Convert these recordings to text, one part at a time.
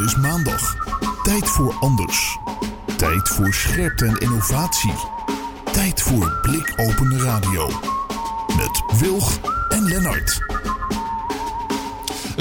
Het is maandag. Tijd voor anders. Tijd voor scherpte en innovatie. Tijd voor blikopende radio. Met Wilg en Lennart.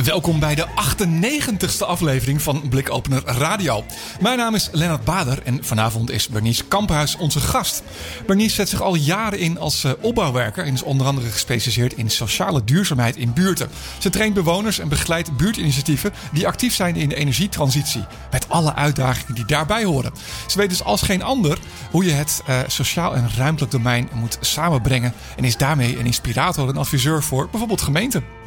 Welkom bij de 98ste aflevering van Blikopener Radio. Mijn naam is Lennart Bader en vanavond is Bernice Kamphuis onze gast. Bernice zet zich al jaren in als eh, opbouwwerker en is onder andere gespecialiseerd in sociale duurzaamheid in buurten. Ze traint bewoners en begeleidt buurtinitiatieven die actief zijn in de energietransitie. Met alle uitdagingen die daarbij horen. Ze weet dus als geen ander hoe je het uh, sociaal en ruimtelijk domein moet samenbrengen. En is daarmee een inspirator en adviseur voor bijvoorbeeld gemeenten.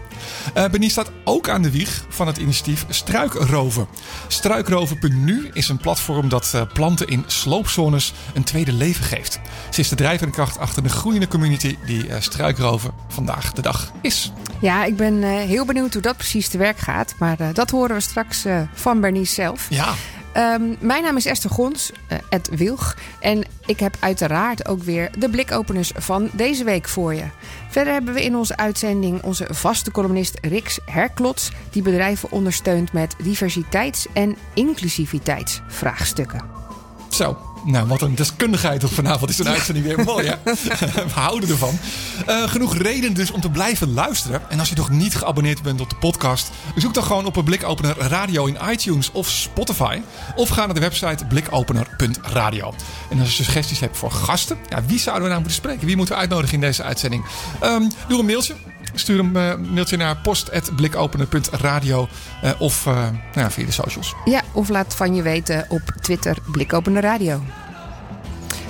Uh, staat ook aan de wieg van het initiatief Struikroven. Struikroven.nu is een platform dat uh, planten in sloopzones een tweede leven geeft. Ze is de drijvende kracht achter de groeiende community die uh, Struikroven vandaag de dag is. Ja, ik ben heel benieuwd hoe dat precies te werk gaat. Maar dat horen we straks van Bernice zelf. Ja. Um, mijn naam is Esther Gons, uh, Ed Wilg. En ik heb uiteraard ook weer de blikopeners van deze week voor je. Verder hebben we in onze uitzending onze vaste columnist Rix Herklots... die bedrijven ondersteunt met diversiteits- en inclusiviteitsvraagstukken. Zo, nou, wat een deskundigheid vanavond is een uitzending weer mooi, hè? We houden ervan. Uh, genoeg reden dus om te blijven luisteren. En als je nog niet geabonneerd bent op de podcast... zoek dan gewoon op een blikopener radio in iTunes of Spotify. Of ga naar de website blikopener.radio. En als je suggesties hebt voor gasten... Ja, wie zouden we nou moeten spreken? Wie moeten we uitnodigen in deze uitzending? Um, doe een mailtje Stuur een uh, mailtje naar post.blikopener.radio uh, of uh, nou ja, via de socials. Ja, of laat van je weten op Twitter Blikopener Radio.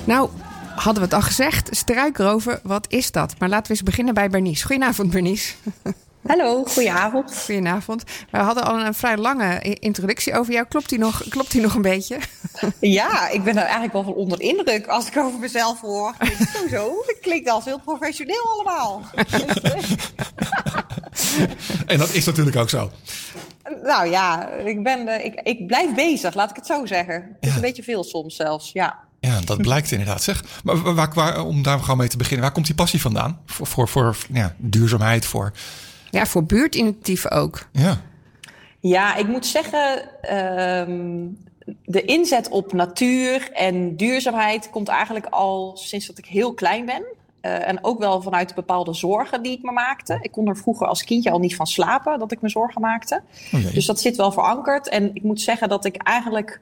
Nou, hadden we het al gezegd. Struikroven, wat is dat? Maar laten we eens beginnen bij Bernice. Goedenavond, Bernice. Hallo, goedenavond. Goedenavond. We hadden al een vrij lange introductie over jou. Klopt die nog, klopt die nog een beetje? Ja, ik ben er eigenlijk wel van onder indruk als ik over mezelf hoor. Sowieso, het klinkt als heel professioneel allemaal. en dat is natuurlijk ook zo. Nou ja, ik, ben, ik, ik blijf bezig, laat ik het zo zeggen. Het is ja. een beetje veel soms zelfs, ja. Ja, dat blijkt inderdaad. Zeg. Maar waar, waar, om daar gewoon mee te beginnen, waar komt die passie vandaan? Voor, voor, voor ja, duurzaamheid, voor ja, voor buurtinitiatieven ook. Ja. Ja, ik moet zeggen, um, de inzet op natuur en duurzaamheid komt eigenlijk al sinds dat ik heel klein ben. Uh, en ook wel vanuit bepaalde zorgen die ik me maakte. Ik kon er vroeger als kindje al niet van slapen dat ik me zorgen maakte. Oh dus dat zit wel verankerd. En ik moet zeggen dat ik eigenlijk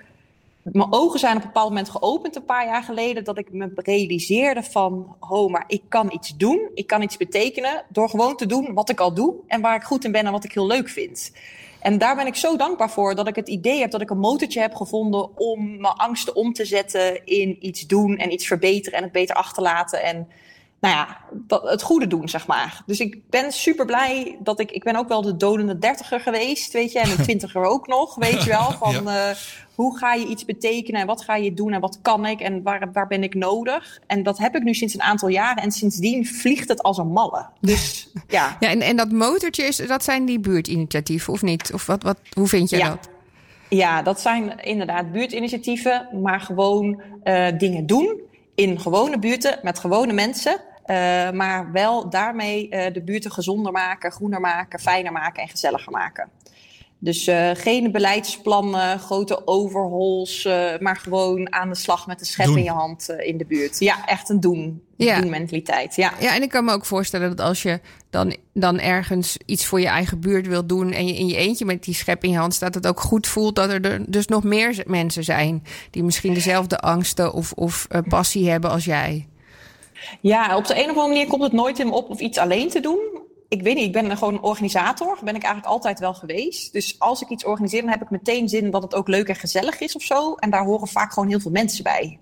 mijn ogen zijn op een bepaald moment geopend een paar jaar geleden. Dat ik me realiseerde van, oh, maar ik kan iets doen. Ik kan iets betekenen door gewoon te doen wat ik al doe. En waar ik goed in ben en wat ik heel leuk vind. En daar ben ik zo dankbaar voor dat ik het idee heb dat ik een motortje heb gevonden om mijn angsten om te zetten in iets doen en iets verbeteren en het beter achterlaten. En nou ja, het goede doen, zeg maar. Dus ik ben super blij dat ik, ik ben ook wel de dodende dertiger geweest, weet je, en een twintiger ook nog, weet je wel, van ja. uh, hoe ga je iets betekenen en wat ga je doen en wat kan ik en waar, waar ben ik nodig. En dat heb ik nu sinds een aantal jaren en sindsdien vliegt het als een malle. Dus ja. ja en, en dat motortje, is, dat zijn die buurtinitiatieven of niet? Of wat, wat, hoe vind je ja. dat? Ja, dat zijn inderdaad buurtinitiatieven, maar gewoon uh, dingen doen in gewone buurten met gewone mensen. Uh, maar wel daarmee uh, de buurten gezonder maken, groener maken, fijner maken en gezelliger maken. Dus uh, geen beleidsplannen, grote overhols, maar gewoon aan de slag met de schep doen. in je hand in de buurt. Ja, echt een doen, ja. doen mentaliteit. Ja. ja, en ik kan me ook voorstellen dat als je dan, dan ergens iets voor je eigen buurt wilt doen en je in je eentje met die schep in je hand staat, het ook goed voelt dat er dus nog meer mensen zijn die misschien dezelfde angsten of, of passie hebben als jij. Ja, op de een of andere manier komt het nooit in me op of iets alleen te doen. Ik weet niet, ik ben gewoon een organisator. Ben ik eigenlijk altijd wel geweest. Dus als ik iets organiseer, dan heb ik meteen zin dat het ook leuk en gezellig is of zo. En daar horen vaak gewoon heel veel mensen bij.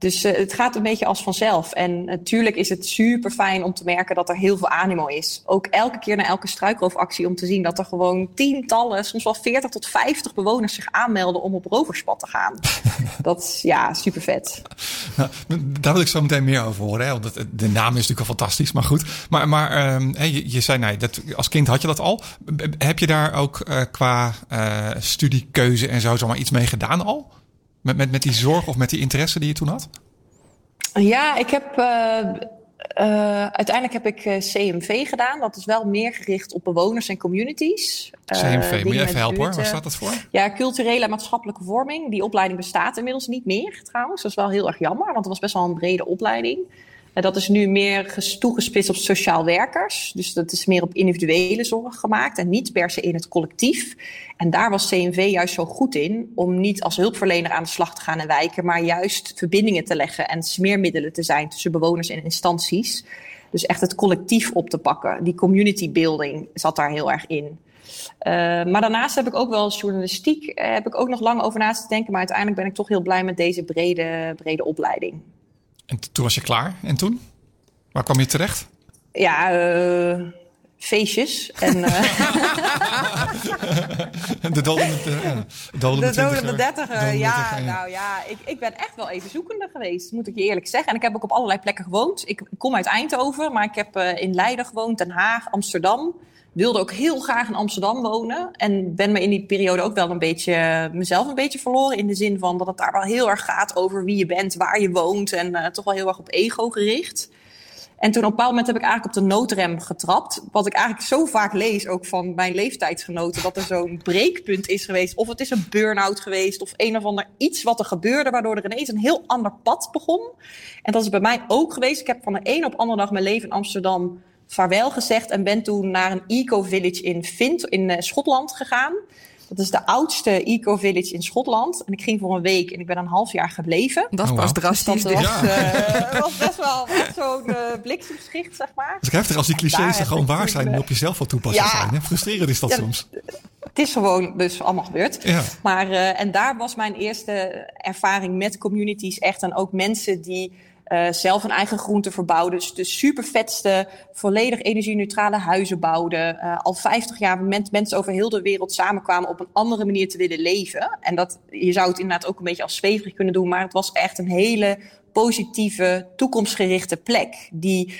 Dus uh, het gaat een beetje als vanzelf. En natuurlijk is het super fijn om te merken dat er heel veel animo is. Ook elke keer na elke struikroofactie om te zien dat er gewoon tientallen, soms wel 40 tot 50 bewoners zich aanmelden om op roverspad te gaan. dat is ja, super vet. Nou, daar wil ik zo meteen meer over horen. Hè? Want de naam is natuurlijk al fantastisch, maar goed. Maar, maar um, je, je, zei, nee, dat, als kind had je dat al. Heb je daar ook uh, qua uh, studiekeuze en zo zomaar iets mee gedaan al? Met, met, met die zorg of met die interesse die je toen had? Ja, ik heb uh, Uh, uiteindelijk heb ik uh, CMV gedaan. Dat is wel meer gericht op bewoners en communities. Uh, CMV, moet je even helpen hoor. Waar staat dat voor? Ja, culturele en maatschappelijke vorming. Die opleiding bestaat inmiddels niet meer trouwens. Dat is wel heel erg jammer, want het was best wel een brede opleiding. En dat is nu meer toegespitst op sociaal werkers. Dus dat is meer op individuele zorg gemaakt en niet per se in het collectief. En daar was CNV juist zo goed in om niet als hulpverlener aan de slag te gaan en wijken, maar juist verbindingen te leggen en smeermiddelen te zijn tussen bewoners en instanties. Dus echt het collectief op te pakken. Die community building zat daar heel erg in. Uh, maar daarnaast heb ik ook wel journalistiek, uh, heb ik ook nog lang over na te denken. Maar uiteindelijk ben ik toch heel blij met deze brede, brede opleiding. En toen was je klaar. En toen? Waar kwam je terecht? Ja, uh, feestjes. En, uh... de dolende, de dolende, de dertiger. Ja, nou ja, ik, ik ben echt wel even zoekende geweest, moet ik je eerlijk zeggen. En ik heb ook op allerlei plekken gewoond. Ik kom uit Eindhoven, maar ik heb uh, in Leiden gewoond, Den Haag, Amsterdam wilde ook heel graag in Amsterdam wonen. En ben me in die periode ook wel een beetje mezelf een beetje verloren. In de zin van dat het daar wel heel erg gaat over wie je bent, waar je woont. En uh, toch wel heel erg op ego gericht. En toen op een bepaald moment heb ik eigenlijk op de noodrem getrapt. Wat ik eigenlijk zo vaak lees, ook van mijn leeftijdsgenoten, dat er zo'n breekpunt is geweest. Of het is een burn-out geweest, of een of ander iets wat er gebeurde, waardoor er ineens een heel ander pad begon. En dat is bij mij ook geweest. Ik heb van de een op andere dag mijn leven in Amsterdam vaarwel gezegd en ben toen naar een eco-village in Vint in uh, Schotland gegaan. Dat is de oudste eco-village in Schotland. En ik ging voor een week en ik ben een half jaar gebleven. Dat oh, pas drastisch. Dus dat was, ja. uh, was best wel zo'n uh, bliksemschicht, zeg maar. Het is heftig als die clichés er gewoon waar zijn en op jezelf wel toepassen ja, zijn. Hè? Frustrerend is dat ja, soms. Het is gewoon dus allemaal gebeurd. Ja. Maar, uh, en daar was mijn eerste ervaring met communities echt. En ook mensen die uh, zelf een eigen groente verbouwden. Dus de super vetste, volledig energie-neutrale huizen bouwden. Uh, al 50 jaar mensen over heel de wereld samenkwamen op een andere manier te willen leven. En dat, je zou het inderdaad ook een beetje als zweverig kunnen doen, maar het was echt een hele positieve, toekomstgerichte plek. Die,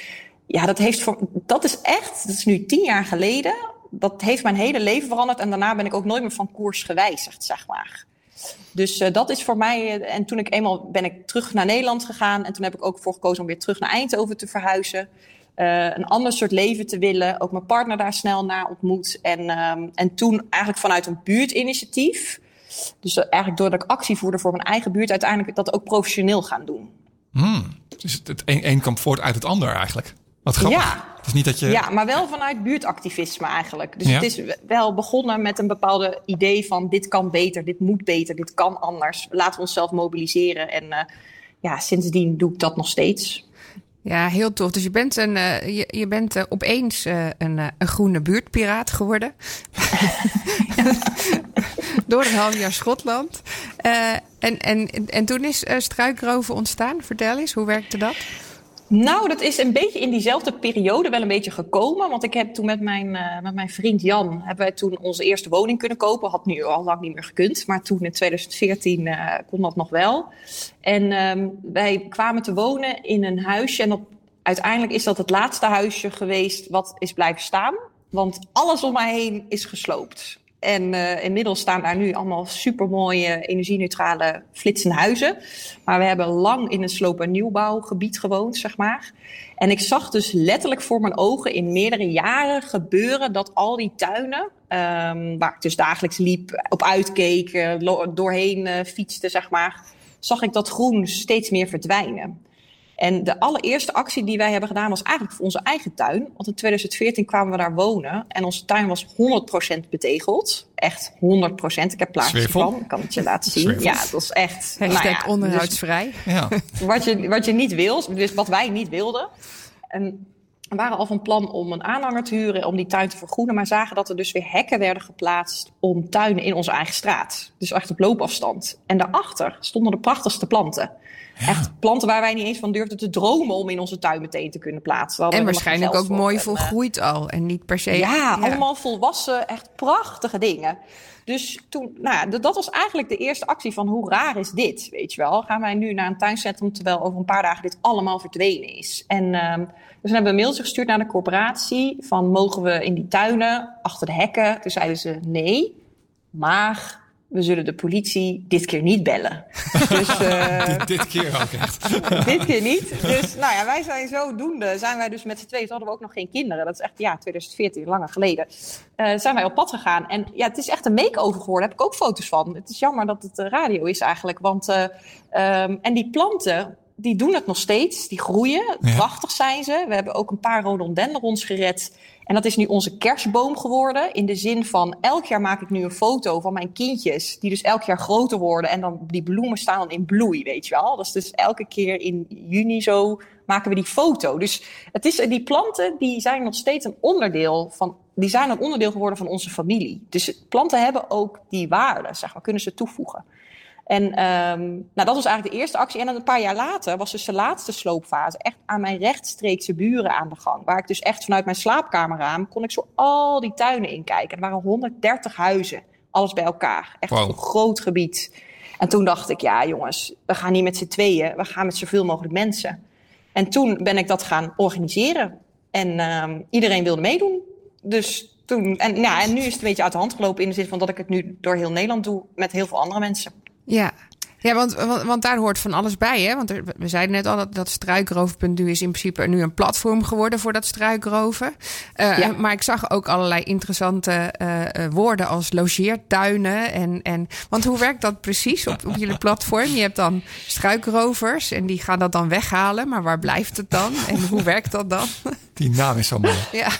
ja, dat heeft voor, dat is echt, dat is nu tien jaar geleden. Dat heeft mijn hele leven veranderd en daarna ben ik ook nooit meer van koers gewijzigd, zeg maar. Dus uh, dat is voor mij. Uh, en toen ik eenmaal ben ik terug naar Nederland gegaan. En toen heb ik ook voor gekozen om weer terug naar Eindhoven te verhuizen. Uh, een ander soort leven te willen. Ook mijn partner daar snel naar ontmoet. En, um, en toen eigenlijk vanuit een buurtinitiatief. Dus eigenlijk doordat ik actie voerde voor mijn eigen buurt, uiteindelijk dat ook professioneel gaan doen. Hmm. Dus het, een, een voort uit het ander eigenlijk. Wat grappig. Ja. Het is niet dat je... ja, maar wel vanuit buurtactivisme eigenlijk. Dus ja? het is wel begonnen met een bepaalde idee van dit kan beter, dit moet beter, dit kan anders. Laten we onszelf mobiliseren. En uh, ja, sindsdien doe ik dat nog steeds. Ja, heel tof. Dus je bent, een, uh, je, je bent uh, opeens uh, een, een groene buurtpiraat geworden. Door een half jaar Schotland. en, en, en toen is struikroven ontstaan. Vertel eens, hoe werkte dat? Nou, dat is een beetje in diezelfde periode wel een beetje gekomen. Want ik heb toen met mijn, uh, met mijn vriend Jan, hebben wij toen onze eerste woning kunnen kopen. Had nu al lang niet meer gekund, maar toen in 2014 uh, eh, kon dat nog wel. En um, wij kwamen te wonen in een huisje. En op, uiteindelijk is dat het laatste huisje geweest wat is blijven staan. Want alles om mij heen is gesloopt. En uh, inmiddels staan daar nu allemaal supermooie energie-neutrale flitsende huizen. Maar we hebben lang in een sloop- en nieuwbouwgebied gewoond, zeg maar. En ik zag dus letterlijk voor mijn ogen in meerdere jaren gebeuren dat al die tuinen, um, waar ik dus dagelijks liep, op uitkeek, doorheen uh, fietste, zeg maar, zag ik dat groen steeds meer verdwijnen. En de allereerste actie die wij hebben gedaan was eigenlijk voor onze eigen tuin. Want in 2014 kwamen we daar wonen en onze tuin was 100% betegeld. Echt 100%. Ik heb plaatjes van, ik kan het je laten zien. Ja, dat was echt... Hashtag nou ja, onderhoudsvrij. Dus, ja. wat, je, wat je niet wil, dus wat wij niet wilden. En we waren al van plan om een aanhanger te huren om die tuin te vergroenen, maar zagen dat er dus weer hekken werden geplaatst om tuinen in onze eigen straat. Dus echt op loopafstand. En daarachter stonden de prachtigste planten. Echt planten waar wij niet eens van durfden te dromen om in onze tuin meteen te kunnen plaatsen. En waarschijnlijk ook mooi en, volgroeid al en niet per se. Ja, ja, allemaal volwassen, echt prachtige dingen. Dus toen, nou ja, dat was eigenlijk de eerste actie van hoe raar is dit, weet je wel. Gaan wij nu naar een tuincentrum terwijl over een paar dagen dit allemaal verdwenen is. En um, dus dan hebben we een mailtje gestuurd naar de corporatie van mogen we in die tuinen, achter de hekken. Toen zeiden ze nee, maar we zullen de politie dit keer niet bellen. dus, uh, dit, dit, keer ook echt. dit keer niet. Dus nou ja, wij zijn zodoende, zijn wij dus met z'n tweeën, hadden we ook nog geen kinderen. Dat is echt, ja, 2014, langer geleden. Uh, zijn wij op pad gegaan. En ja, het is echt een make-over geworden. Daar heb ik ook foto's van. Het is jammer dat het radio is eigenlijk. Want, uh, um, en die planten, die doen het nog steeds. Die groeien. Ja. Prachtig zijn ze. We hebben ook een paar rhododendrons gered. En dat is nu onze kerstboom geworden. In de zin van elk jaar maak ik nu een foto van mijn kindjes. Die dus elk jaar groter worden. En dan die bloemen staan dan in bloei, weet je wel. Dat is dus elke keer in juni zo maken we die foto. Dus het is, die planten die zijn nog steeds een onderdeel van. Die zijn een onderdeel geworden van onze familie. Dus planten hebben ook die waarde, zeg maar, kunnen ze toevoegen. En um, nou, dat was eigenlijk de eerste actie. En dan een paar jaar later was dus de laatste sloopfase echt aan mijn rechtstreekse buren aan de gang. Waar ik dus echt vanuit mijn slaapkamerraam kon ik zo al die tuinen inkijken. Er waren 130 huizen, alles bij elkaar. Echt wow. een groot gebied. En toen dacht ik, ja jongens, we gaan niet met z'n tweeën, we gaan met zoveel mogelijk mensen. En toen ben ik dat gaan organiseren. En um, iedereen wilde meedoen. Dus toen, en, ja, en nu is het een beetje uit de hand gelopen in de zin van dat ik het nu door heel Nederland doe met heel veel andere mensen. Ja, ja, want, want, want, daar hoort van alles bij. Hè? Want er, we zeiden net al dat, dat struikroven.nu is in principe nu een platform geworden voor dat struikroven. Uh, ja. Maar ik zag ook allerlei interessante uh, woorden als logeertuinen. En, en, want hoe werkt dat precies op, op jullie platform? Je hebt dan struikrovers en die gaan dat dan weghalen. Maar waar blijft het dan? En hoe werkt dat dan? Die naam is zo mooi. Ja.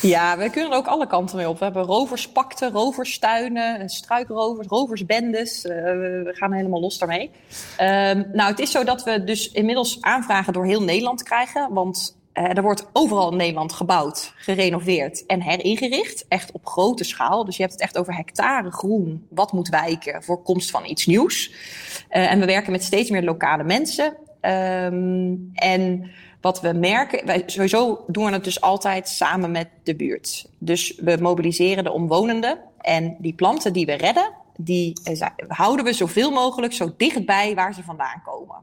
Ja, we kunnen er ook alle kanten mee op. We hebben roverspakten, roverstuinen, struikrovers, roversbendes. Uh, we gaan helemaal los daarmee. Uh, nou, het is zo dat we dus inmiddels aanvragen door heel Nederland krijgen. Want uh, er wordt overal in Nederland gebouwd, gerenoveerd en heringericht. Echt op grote schaal. Dus je hebt het echt over hectare groen. Wat moet wijken voor komst van iets nieuws. Uh, en we werken met steeds meer lokale mensen. Um, en wat we merken, wij sowieso doen we het dus altijd samen met de buurt. Dus we mobiliseren de omwonenden en die planten die we redden, die houden we zoveel mogelijk zo dichtbij waar ze vandaan komen.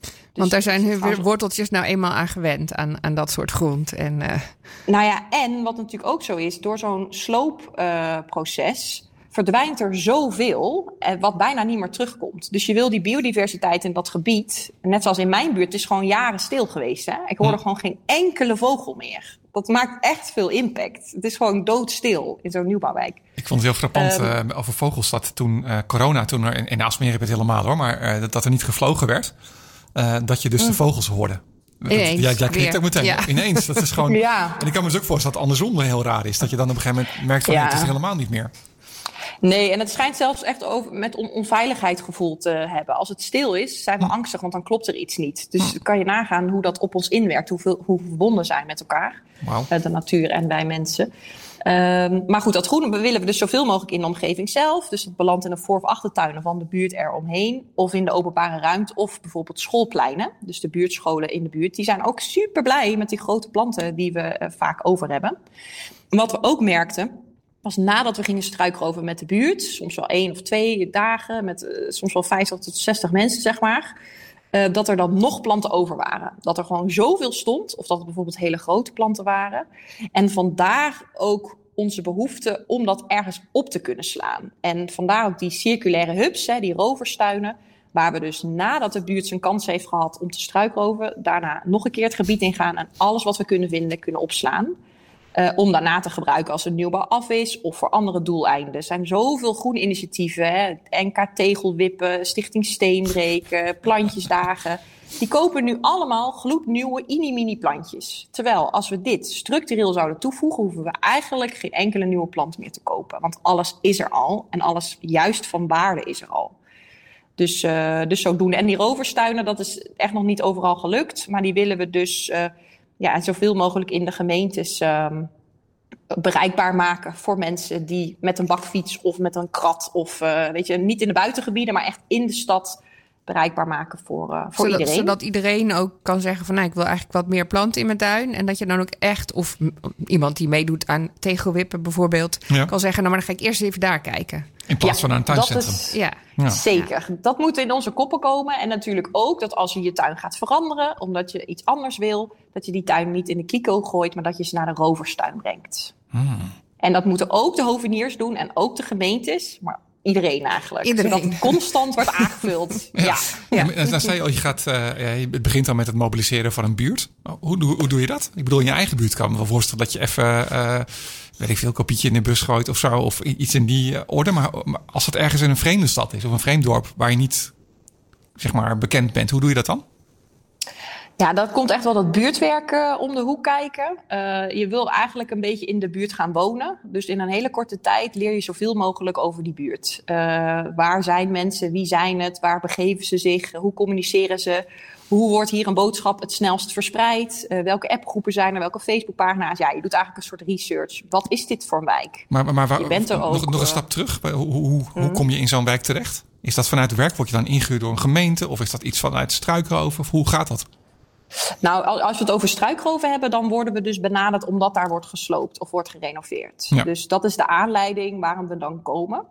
Dus Want daar zijn hun worteltjes nou eenmaal aan gewend, aan, aan dat soort grond. En, uh... Nou ja, en wat natuurlijk ook zo is, door zo'n sloopproces uh, verdwijnt er zoveel, eh, wat bijna niet meer terugkomt. Dus je wil die biodiversiteit in dat gebied, net zoals in mijn buurt, het is gewoon jaren stil geweest. Hè? Ik hoorde gewoon geen enkele vogel meer. Dat maakt echt veel impact. Het is gewoon doodstil in zo'n nieuwbouwwijk. Ik vond het heel frappant um, uh, over vogels toen uh, corona, toen er in, in Aalsmeer heb het helemaal hoor, maar uh, dat er niet gevlogen werd. dat je dus mm. de vogels hoorde. Ineens, ja, jij klinkt ook meteen. Ja. Ineens. Dat is gewoon. ja. En ik kan me dus ook voorstellen dat andersom heel raar is. Dat je dan op een gegeven moment merkt van ja. het is helemaal niet meer. Nee, en het schijnt zelfs echt over, met on onveiligheid gevoel te hebben. Als het stil is, zijn we hm. angstig, want dan klopt er iets niet. Dus hm. kan je nagaan hoe dat op ons inwerkt, hoeveel, hoe verbonden zijn met elkaar. Wow. Uh, de natuur en wij mensen. Um, maar goed, dat groen willen we dus zoveel mogelijk in de omgeving zelf. Dus het belandt in de voor- of achtertuinen van de buurt eromheen. Of in de openbare ruimte. Of bijvoorbeeld schoolpleinen. Dus de buurtscholen in de buurt. Die zijn ook super blij met die grote planten die we uh, vaak over hebben. Wat we ook merkten Pas nadat we gingen struikroven met de buurt, soms wel één of twee dagen, met uh, soms wel 50 tot 60 mensen, zeg maar. Uh, dat er dan nog planten over waren. Dat er gewoon zoveel stond, of dat het bijvoorbeeld hele grote planten waren. En vandaar ook onze behoefte om dat ergens op te kunnen slaan. En vandaar ook die circulaire hubs, hè, die roverstuinen. Waar we dus nadat de buurt zijn kans heeft gehad om te struikroven, daarna nog een keer het gebied ingaan en alles wat we kunnen vinden kunnen opslaan. Uh, om daarna te gebruiken als het nieuwbouw af is of voor andere doeleinden. Er zijn zoveel groene initiatieven. Hè? NK Tegelwippen, Stichting Steenbreken, Plantjesdagen. Die kopen nu allemaal gloednieuwe mini-mini plantjes. Terwijl als we dit structureel zouden toevoegen, hoeven we eigenlijk geen enkele nieuwe plant meer te kopen. Want alles is er al en alles juist van waarde is er al. Dus, uh, dus zodoende. En die roverstuinen, dat is echt nog niet overal gelukt. Maar die willen we dus uh, ja, zoveel mogelijk in de gemeentes um, bereikbaar maken voor mensen die met een bakfiets of met een krat of uh, weet je, niet in de buitengebieden, maar echt in de stad bereikbaar maken voor, uh, voor zodat, iedereen. Zodat iedereen ook kan zeggen van nou, ik wil eigenlijk wat meer planten in mijn tuin. En dat je dan ook echt, of iemand die meedoet aan tegelwippen bijvoorbeeld, ja. kan zeggen, nou maar dan ga ik eerst even daar kijken. In plaats ja, van naar een tuincentrum. Dat is, ja. ja. Zeker. Dat moet in onze koppen komen. En natuurlijk ook dat als je je tuin gaat veranderen, omdat je iets anders wil, dat je die tuin niet in de kiko gooit, maar dat je ze naar de roverstuin brengt. Hmm. En dat moeten ook de hoveniers doen en ook de gemeentes. Maar iedereen eigenlijk. Iedereen. Zodat het constant wordt aangevuld. ja. Ja. En dan zei je al, je, gaat, uh, ja, je begint dan met het mobiliseren van een buurt. Hoe, hoe, hoe doe je dat? Ik bedoel, in je eigen buurt kan me wel voorstellen dat je even, uh, weet ik veel, kopietje in de bus gooit of zo. Of iets in die orde. Maar, maar als het ergens in een vreemde stad is of een vreemd dorp waar je niet, zeg maar, bekend bent. Hoe doe je dat dan? Ja, dat komt echt wel dat buurtwerk uh, om de hoek kijken. Uh, je wil eigenlijk een beetje in de buurt gaan wonen. Dus in een hele korte tijd leer je zoveel mogelijk over die buurt. Uh, waar zijn mensen? Wie zijn het? Waar begeven ze zich? Hoe communiceren ze? Hoe wordt hier een boodschap het snelst verspreid? welke appgroepen zijn er? Welke Facebookpagina's? Ja, je doet eigenlijk een soort research. Wat is dit voor een wijk? Maar, maar, maar waar, je bent er nog, ook, nog een stap terug. Hoe, hoe, hoe, hoe kom je in zo'n wijk terecht? Is dat vanuit het werk? Word je dan ingehuurd door een gemeente? Of is dat iets vanuit struikroven? Of hoe gaat dat? Nou, als we het over struikroven hebben, dan worden we dus benaderd omdat daar wordt gesloopt of wordt gerenoveerd. Ja. Dus dat is de aanleiding waarom we dan komen.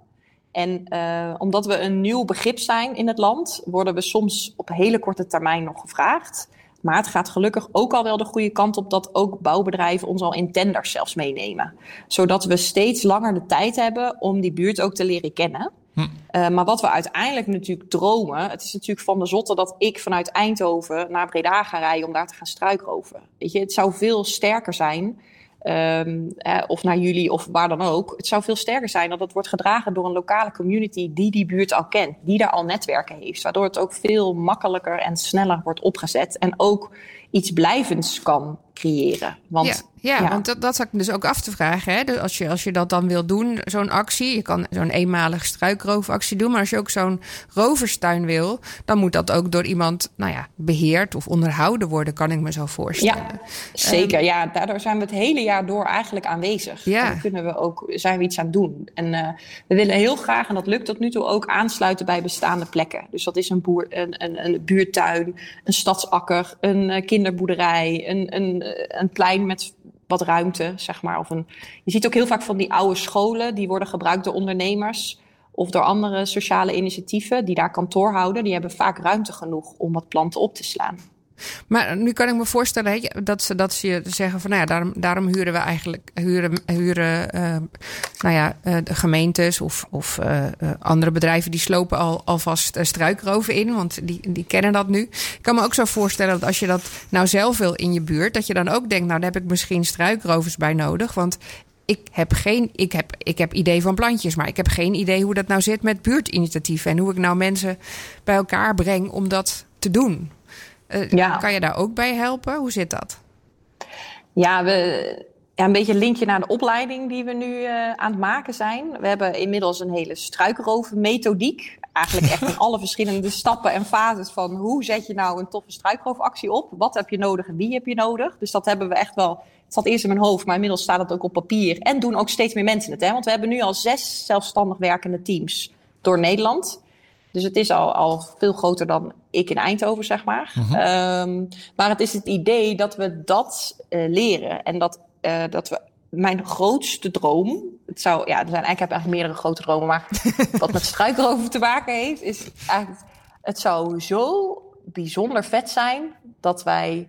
En uh, omdat we een nieuw begrip zijn in het land, worden we soms op hele korte termijn nog gevraagd. Maar het gaat gelukkig ook al wel de goede kant op dat ook bouwbedrijven ons al in tenders zelfs meenemen. Zodat we steeds langer de tijd hebben om die buurt ook te leren kennen. Uh, maar wat we uiteindelijk natuurlijk dromen, het is natuurlijk van de zotte dat ik vanuit Eindhoven naar Breda ga rijden om daar te gaan struikroven. Weet je, het zou veel sterker zijn, um, eh, of naar jullie of waar dan ook. Het zou veel sterker zijn dat het wordt gedragen door een lokale community die die buurt al kent, die daar al netwerken heeft. Waardoor het ook veel makkelijker en sneller wordt opgezet en ook iets blijvends kan creëren. Want, ja, ja, ja, want dat, dat zat ik dus ook af te vragen. Hè? Dus als, je, als je dat dan wil doen, zo'n actie, je kan zo'n eenmalige struikroofactie doen, maar als je ook zo'n roverstuin wil, dan moet dat ook door iemand nou ja, beheerd of onderhouden worden, kan ik me zo voorstellen. Ja, zeker. Um, ja, daardoor zijn we het hele jaar door eigenlijk aanwezig. Ja. En daar kunnen we ook, zijn we iets aan doen. En uh, we willen heel graag, en dat lukt tot nu toe ook, aansluiten bij bestaande plekken. Dus dat is een, boer, een, een, een buurtuin, een stadsakker, een uh, kinderboerderij, een, een, een plein met wat ruimte, zeg maar. Of een, je ziet ook heel vaak van die oude scholen, die worden gebruikt door ondernemers of door andere sociale initiatieven die daar kantoor houden. Die hebben vaak ruimte genoeg om wat planten op te slaan. Maar nu kan ik me voorstellen dat ze, dat ze zeggen van nou ja, daarom, daarom huren we eigenlijk huren, huren uh, nou ja, uh, de gemeentes of, of uh, andere bedrijven die slopen al, alvast struikroven in, want die, die kennen dat nu. Ik kan me ook zo voorstellen dat als je dat nou zelf wil in je buurt, dat je dan ook denkt, nou daar heb ik misschien struikrovers bij nodig. Want ik heb geen, ik heb, ik heb idee van plantjes, maar ik heb geen idee hoe dat nou zit met buurtinitiatieven en hoe ik nou mensen bij elkaar breng om dat te doen. Uh, ja. Kan je daar ook bij helpen? Hoe zit dat? Ja, we, ja, een beetje een linkje naar de opleiding die we nu uh, aan het maken zijn. We hebben inmiddels een hele struikroven methodiek. Eigenlijk echt in alle verschillende stappen en fases van hoe zet je nou een toffe struikroofactie op? Wat heb je nodig en wie heb je nodig? Dus dat hebben we echt wel. Het zat eerst in mijn hoofd, maar inmiddels staat het ook op papier. En doen ook steeds meer mensen het. Hè? Want we hebben nu al zes zelfstandig werkende teams door Nederland. Dus het is al, al veel groter dan ik in Eindhoven, zeg maar. Mhm. Um, maar het is het idee dat we dat uh, leren. En dat, uh, dat we. Mijn grootste droom. Het zou, ja, er zijn eigenlijk, ik heb eigenlijk meerdere grote dromen. Maar wat met struikroven te maken heeft, is eigenlijk. Het zou zo bijzonder vet zijn dat wij.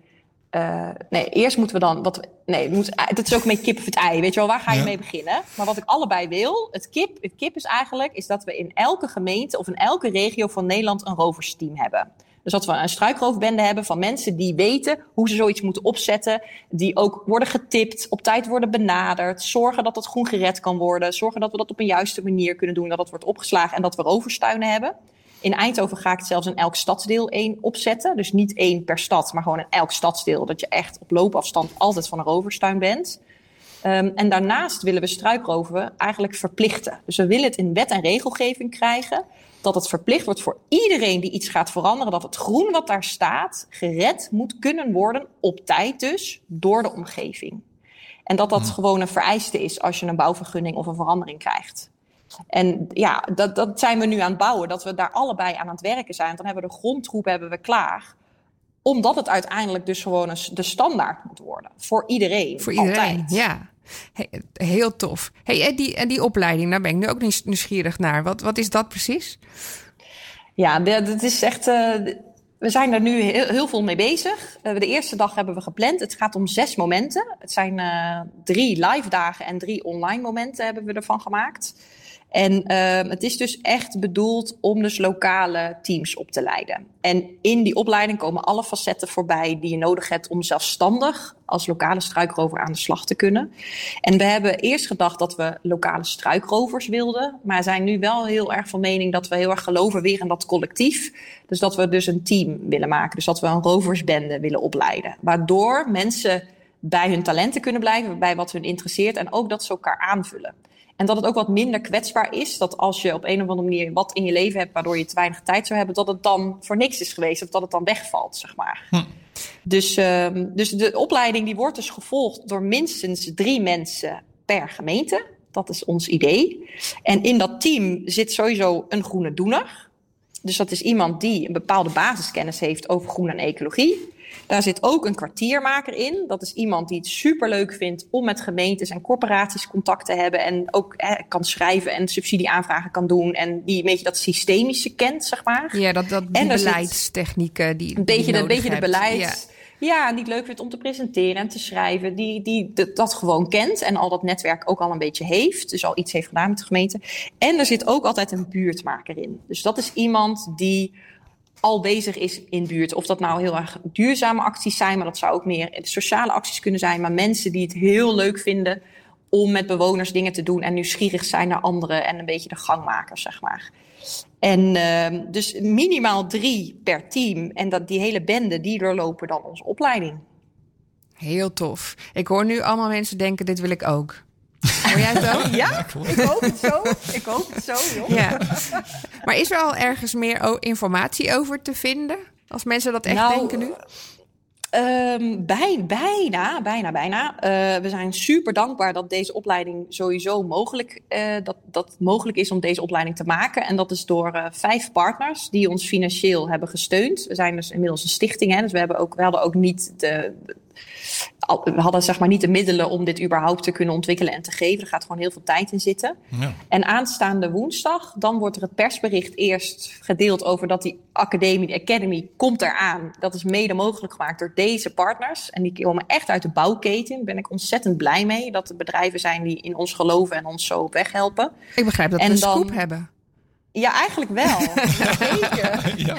Uh, nee, eerst moeten we dan. Wat, nee, moet, dat is ook een beetje kip of het ei. Weet je wel, waar ga je Ja. mee beginnen? Maar wat ik allebei wil, het kip, het kip is eigenlijk, is dat we in elke gemeente of in elke regio van Nederland een roversteam hebben. Dus dat we een struikroofbende hebben van mensen die weten hoe ze zoiets moeten opzetten. Die ook worden getipt, op tijd worden benaderd. Zorgen dat het groen gered kan worden. Zorgen dat we dat op een juiste manier kunnen doen. Dat het wordt opgeslagen en dat we roverstuinen hebben. In Eindhoven ga ik het zelfs in elk stadsdeel één opzetten. Dus niet één per stad, maar gewoon in elk stadsdeel. Dat je echt op loopafstand altijd van een roverstuin bent. Um, en daarnaast willen we struikroven eigenlijk verplichten. Dus we willen het in wet en regelgeving krijgen. Dat het verplicht wordt voor iedereen die iets gaat veranderen. Dat het groen wat daar staat gered moet kunnen worden. Op tijd dus, door de omgeving. En dat dat gewoon een vereiste is als je een bouwvergunning of een verandering krijgt. En ja, dat, dat zijn we nu aan het bouwen. Dat we daar allebei aan aan het werken zijn. Dan hebben we de grondtroep hebben we klaar. Omdat het uiteindelijk dus gewoon een, de standaard moet worden. Voor iedereen. Voor iedereen, altijd. ja. Hey, heel tof. Hey, en, die, en die opleiding, daar ben ik nu ook nieuws- nieuwsgierig naar. Wat, wat is dat precies? Ja, dat is echt. eh, we zijn er nu heel, heel veel mee bezig. Eh, de eerste dag hebben we gepland. Het gaat om zes momenten. Het zijn eh, drie live dagen en drie online momenten hebben we ervan gemaakt. En ehm, het is dus echt bedoeld om dus lokale teams op te leiden. En in die opleiding komen alle facetten voorbij die je nodig hebt om zelfstandig als lokale struikrover aan de slag te kunnen. En we hebben eerst gedacht dat we lokale struikrovers wilden, maar zijn nu wel heel erg van mening dat we heel erg geloven weer in dat collectief. Dus dat we dus een team willen maken. Dus dat we een roversbende willen opleiden. Waardoor mensen bij hun talenten kunnen blijven, bij wat hun interesseert en ook dat ze elkaar aanvullen. En dat het ook wat minder kwetsbaar is. Dat als je op een of andere manier wat in je leven hebt waardoor je te weinig tijd zou hebben, dat het dan voor niks is geweest of dat het dan wegvalt, zeg maar. Hm. Dus, uh, dus de opleiding die wordt dus gevolgd door minstens drie mensen per gemeente. Dat is ons idee. En in dat team zit sowieso een groene doener. Dus dat is iemand die een bepaalde basiskennis heeft over groen en ecologie. Daar zit ook een kwartiermaker in. Dat is iemand die het superleuk vindt om met gemeentes en corporaties contact te hebben. En ook kan schrijven en subsidieaanvragen kan doen. En die een beetje dat systemische kent, zeg maar. Ja, dat, dat die beleidstechnieken. Die, een beetje, de, beetje de beleid. Ja. Ja, niet leuk vindt om te presenteren en te schrijven. Die, die dat gewoon kent en al dat netwerk ook al een beetje heeft. Dus al iets heeft gedaan met de gemeente. En er zit ook altijd een buurtmaker in. Dus dat is iemand die al bezig is in buurt. Of dat nou heel erg duurzame acties zijn, maar dat zou ook meer sociale acties kunnen zijn. Maar mensen die het heel leuk vinden om met bewoners dingen te doen en nieuwsgierig zijn naar anderen en een beetje de gangmakers, zeg maar. En uh, dus minimaal drie per team. En dat, die hele bende, die doorlopen dan onze opleiding. Heel tof. Ik hoor nu allemaal mensen denken, dit wil ik ook. Hoor jij het ook? Ja, ik hoop het zo. Ik hoop het zo, joh. Ja. Maar is er al ergens meer informatie over te vinden? Als mensen dat echt nou, denken nu? Um, bij, bijna, bijna, bijna. Uh, we zijn super dankbaar dat deze opleiding sowieso mogelijk, uh, dat, dat mogelijk is om deze opleiding te maken. En dat is door uh, vijf partners die ons financieel hebben gesteund. We zijn dus inmiddels een stichting, hè, dus we, hebben ook, we hadden ook niet de, we hadden zeg maar niet de middelen om dit überhaupt te kunnen ontwikkelen en te geven. Er gaat gewoon heel veel tijd in zitten. Ja. En aanstaande woensdag, dan wordt er het persbericht eerst gedeeld over dat die academie, de academy, komt eraan. Dat is mede mogelijk gemaakt door deze partners. En die komen echt uit de bouwketen. Daar ben ik ontzettend blij mee dat er bedrijven zijn die in ons geloven en ons zo weghelpen. Ik begrijp dat we een scoop hebben. Ja, eigenlijk wel. Zeker. Ja.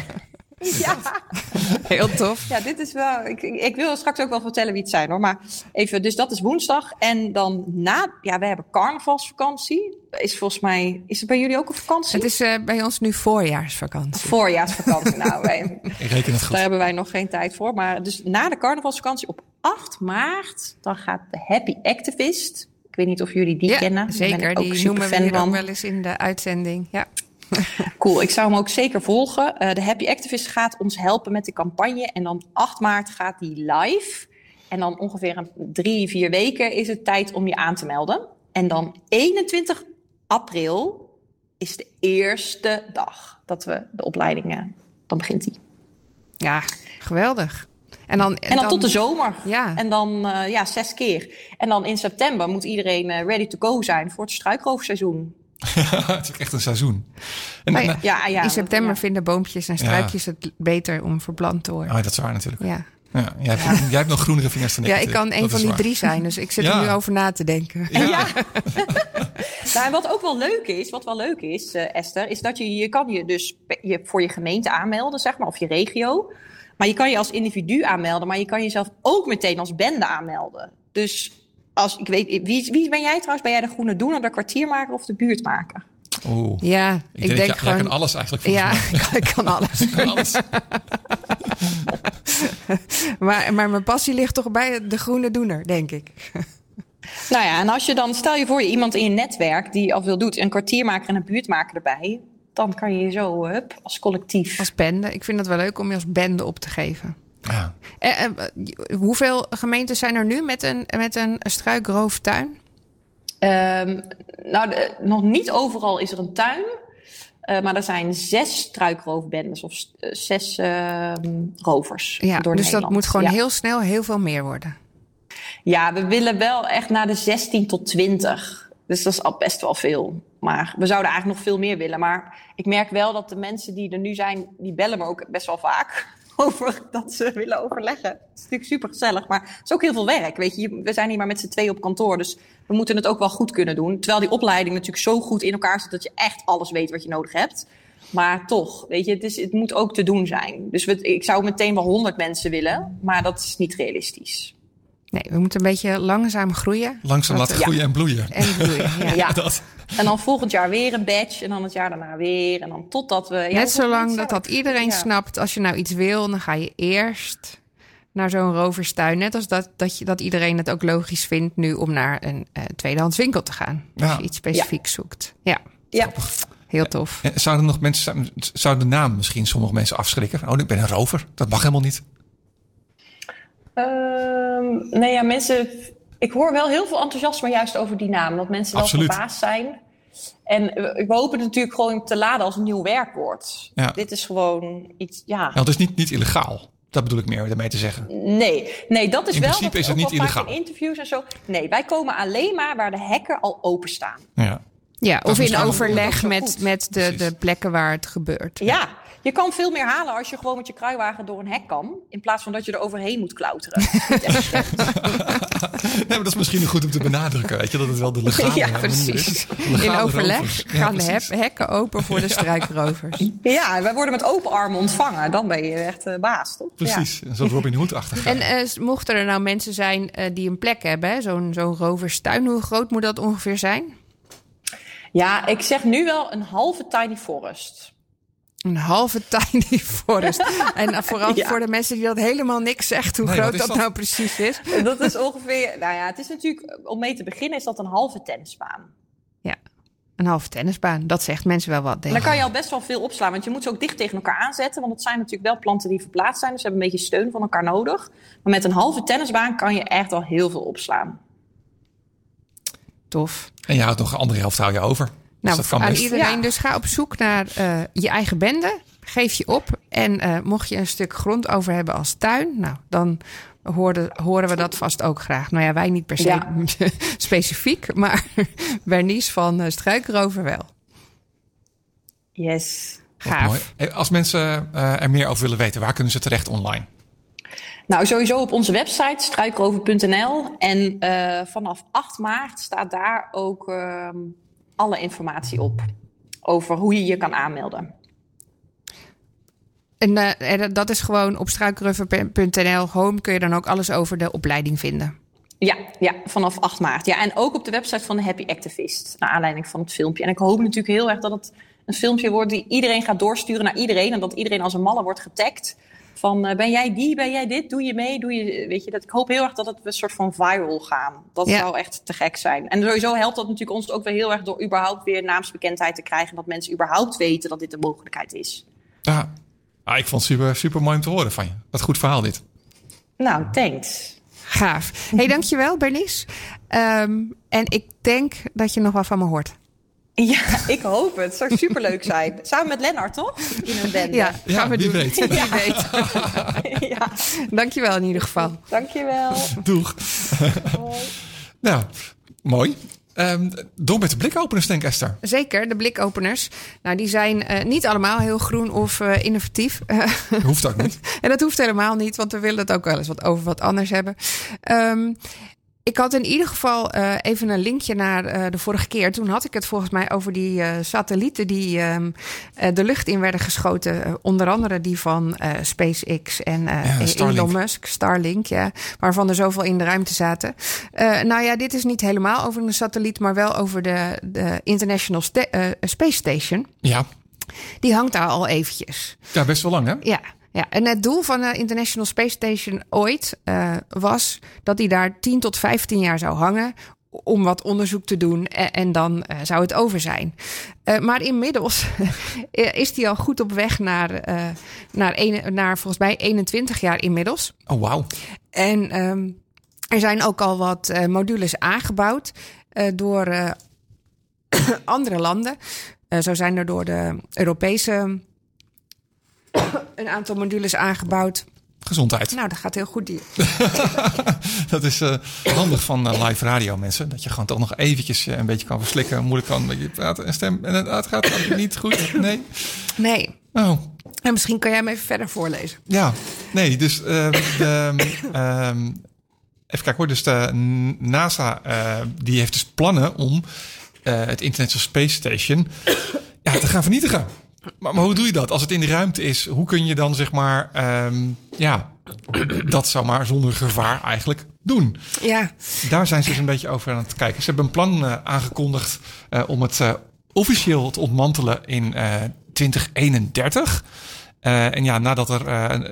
Ja. Heel tof. Ja, dit is wel. Ik, ik wil straks ook wel vertellen wie het zijn hoor. Maar even, dus dat is woensdag. En dan na. Ja, we hebben carnavalsvakantie. Is volgens mij. Is het bij jullie ook een vakantie? Het is uh, bij ons nu voorjaarsvakantie. Voorjaarsvakantie. nou, wij, ik reken het goed. Daar hebben wij nog geen tijd voor. Maar dus na de carnavalsvakantie op 8 maart. Dan gaat de Happy Activist. Ik weet niet of jullie die ja, kennen. Zeker, die noemen we hier ook wel eens in de uitzending. Ja. Cool, ik zou hem ook zeker volgen. Uh, de Happy Activist gaat ons helpen met de campagne. En dan 8 maart gaat die live. En dan ongeveer een drie, vier weken is het tijd om je aan te melden. En dan 21 april is de eerste dag dat we de opleidingen, dan begint die. Ja, geweldig. En dan, en dan, tot de zomer. Ja. En dan uh, ja, zes keer. En dan in september moet iedereen uh, ready to go zijn voor het struikroofseizoen. het is ook echt een seizoen. En, ja, ja, ja, in september vinden boompjes en struikjes het beter om verplant te worden. Oh, dat is waar natuurlijk. Ja. Ja, jij, hebt, jij hebt nog groenere vingers dan ik. Ja, ik kan een van die drie zijn, dus ik zit er nu over na te denken. Ja. nou, wat ook wel leuk is, wat wel leuk is, uh, Esther, is dat je, je kan je dus je voor je gemeente aanmelden, zeg maar, of je regio. Maar je kan je als individu aanmelden, maar je kan jezelf ook meteen als bende aanmelden. Dus als ik weet, wie, wie ben jij trouwens? Ben jij de groene doener, de kwartiermaker of de buurtmaker? Oeh. Ja, ik, denk, gewoon. kan alles eigenlijk. Ja, ik kan alles. Ik kan alles. maar, maar mijn passie ligt toch bij de groene doener, denk ik. nou ja, en als je dan, stel je voor je iemand in je netwerk die al veel doet, een kwartiermaker en een buurtmaker erbij, dan kan je zo hup, als collectief. Als bende. Ik vind het wel leuk om je als bende op te geven. Ja. Eh, eh, hoeveel gemeentes zijn er nu met een, met een struikrooftuin? Um, nou, nog niet overal is er een tuin. Uh, maar er zijn zes struikroofbendes of zes uh, rovers. Ja, door dus Nederland. dat moet gewoon ja. heel snel heel veel meer worden. Ja, we willen wel echt naar de 16 tot 20. Dus dat is al best wel veel. Maar we zouden eigenlijk nog veel meer willen. Maar ik merk wel dat de mensen die er nu zijn, die bellen me ook best wel vaak over dat ze willen overleggen. Het is natuurlijk super gezellig, maar het is ook heel veel werk. Weet je, we zijn hier maar met z'n twee op kantoor, dus we moeten het ook wel goed kunnen doen. Terwijl die opleiding natuurlijk zo goed in elkaar zit dat je echt alles weet wat je nodig hebt. Maar toch, weet je, het, is, het moet ook te doen zijn. Dus ik zou meteen wel 100 mensen willen, maar dat is niet realistisch. Nee, we moeten een beetje langzaam groeien. Langzaam laten groeien en bloeien. En bloeien, ja. Ja. Dat, En dan volgend jaar weer een badge en dan het jaar daarna weer. En dan totdat we... ja, Net zolang dat, dat er? iedereen Ja. snapt, als je nou iets wil, dan ga je eerst naar zo'n roverstuin. Net als dat, dat, je, dat iedereen het ook logisch vindt nu om naar een eh, tweedehands winkel te gaan. Als je iets specifiek zoekt. Ja, Ja. heel tof. En zouden nog mensen, zou de naam misschien sommige mensen afschrikken? Oh, ik ben een rover. Dat mag helemaal niet. Ehm, nee, ja, mensen... Ik hoor wel heel veel enthousiasme juist over die naam. Dat mensen wel verbaasd zijn. En we, hopen het natuurlijk gewoon te laden als een nieuw werkwoord. Ja. Dit is gewoon iets... Ja, Ja, het is niet, niet illegaal. Dat bedoel ik meer daarmee te zeggen. Nee, nee, dat is In wel. principe dat is het niet illegaal. In interviews en zo. Nee, wij komen alleen maar waar de hekken al openstaan. Ja. Ja, of in overleg met, met de, Precies. de plekken waar het gebeurt. Ja, je kan veel meer halen als je gewoon met je kruiwagen door een hek kan. In plaats van dat je er overheen moet klauteren. Nee, maar dat is misschien goed om te benadrukken. Weet je, dat het wel de legale Ja, manier Precies. is. In overleg rovers. Ja, gaan de hekken open voor de struikrovers. ja, wij worden met open armen ontvangen. Dan ben je echt eh, baas, toch? Precies, zo Robin Hood-achtig. En eh, mochten er nou mensen zijn eh, die een plek hebben, zo'n zo'n roverstuin, hoe groot moet dat ongeveer zijn? Ja. ja, ik zeg nu wel een halve tiny forest. Een halve tiny forest. en eh, vooral Ja. voor de mensen die dat helemaal niks zegt, hoe Nee, groot dat, dat? nou precies is. Dat is ongeveer, nou ja, het is natuurlijk, om mee te beginnen is dat een halve tennisbaan. Ja, een halve tennisbaan. Dat zegt mensen wel wat, En denk dan kan je al best wel veel opslaan, want je moet ze ook dicht tegen elkaar aanzetten. Want het zijn natuurlijk wel planten die verplaatst zijn, dus ze hebben een beetje steun van elkaar nodig. Maar met een halve tennisbaan kan je echt al heel veel opslaan. Tof. En je houdt nog een andere helft hou je over. Dus Nou, dat kan aan best. iedereen Ja. dus ga op zoek naar eh, je eigen bende. Geef je op. En eh, mocht je een stuk grond over hebben als tuin, nou, dan hoorden, horen we dat vast ook graag. Nou ja, wij niet per se Ja. specifiek, maar Bernice van uh, Struikrover wel. Yes. Gaaf. mooi. Als mensen eh, er meer over willen weten, waar kunnen ze terecht online? Nou, sowieso op onze website struikrover.nl. En eh, vanaf 8 maart staat daar ook ehm, alle informatie op. Over hoe je je kan aanmelden. En eh, en dat is gewoon op struikrover.nl home kun je dan ook alles over de opleiding vinden. Ja, ja, vanaf 8 maart. Ja, en ook op de website van de Happy Activist. Naar aanleiding van het filmpje. En ik hoop natuurlijk heel erg dat het een filmpje wordt die iedereen gaat doorsturen naar iedereen. En dat iedereen als een malle wordt getagd. Van eh, ben jij die, ben jij dit, doe je mee, doe je... Weet je, dat, ik hoop heel erg dat het een soort van viral gaan. Dat Ja. zou echt te gek zijn. En sowieso helpt dat natuurlijk ons ook weer heel erg door überhaupt weer naamsbekendheid te krijgen. Dat mensen überhaupt weten dat dit een mogelijkheid is. Ja, ah, ik vond het super, super mooi om te horen van je. Wat goed verhaal dit. Nou, thanks. Gaaf. hey, dankjewel Bernice. Ehm, en ik denk dat je nog wat van me hoort. Ja, ik hoop het. Het zou superleuk zijn. Samen met Lennart, toch? In een band. Ja, Ja, gaan we wie doen. weet. Wie weet. ja. Dankjewel in ieder geval. Dankjewel. Doeg. nou, mooi. Ehm, door met de blikopeners, denk ik, Esther. Zeker, de blikopeners. Nou, die zijn eh, niet allemaal heel groen of eh, innovatief. Hoeft ook niet. en dat hoeft helemaal niet, want we willen het ook wel eens wat over wat anders hebben. Ehm, ik had in ieder geval eh, even een linkje naar eh, de vorige keer. Toen had ik het volgens mij over die eh, satellieten die ehm, eh, de lucht in werden geschoten. Onder andere die van SpaceX en Ja. Elon Musk, Starlink, ja. Waarvan er zoveel in de ruimte zaten. Nou ja, dit is niet helemaal over een satelliet, maar wel over de, de International Sta- Space Station. Ja, Die hangt daar al eventjes. ja best wel lang, hè? Ja, ja, en het doel van de International Space Station ooit eh, was dat hij daar 10 tot 15 jaar zou hangen. Om wat onderzoek te doen en, en dan eh, zou het over zijn. Eh, maar inmiddels is hij al goed op weg naar, eh, naar, een, naar volgens mij 21 jaar inmiddels. Oh, wauw. En ehm, er zijn ook al wat eh, modules aangebouwd eh, door eh, andere landen. Eh, zo zijn er door de Europese een aantal modules aangebouwd. Gezondheid. Nou, dat gaat heel goed. Die. Dat is eh, handig van eh, live radio, mensen. Dat je gewoon toch nog eventjes eh, een beetje kan verslikken. Moeilijk kan een beetje praten en stem. En het gaat niet goed. Nee. Nee, Oh, En misschien kan jij hem even verder voorlezen. ja. Nee, dus ehm, de, ehm, even kijken hoor. Dus de NASA die heeft dus plannen om het International Space Station ja, te gaan vernietigen. Maar, maar hoe doe je dat? Als het in de ruimte is, hoe kun je dan zeg maar, ehm, ja, dat zou maar zonder gevaar eigenlijk doen? Ja, Daar zijn ze dus een beetje over aan het kijken. Ze hebben een plan eh, aangekondigd eh, om het eh, officieel te ontmantelen in eh, 2031. Eh, en ja, nadat er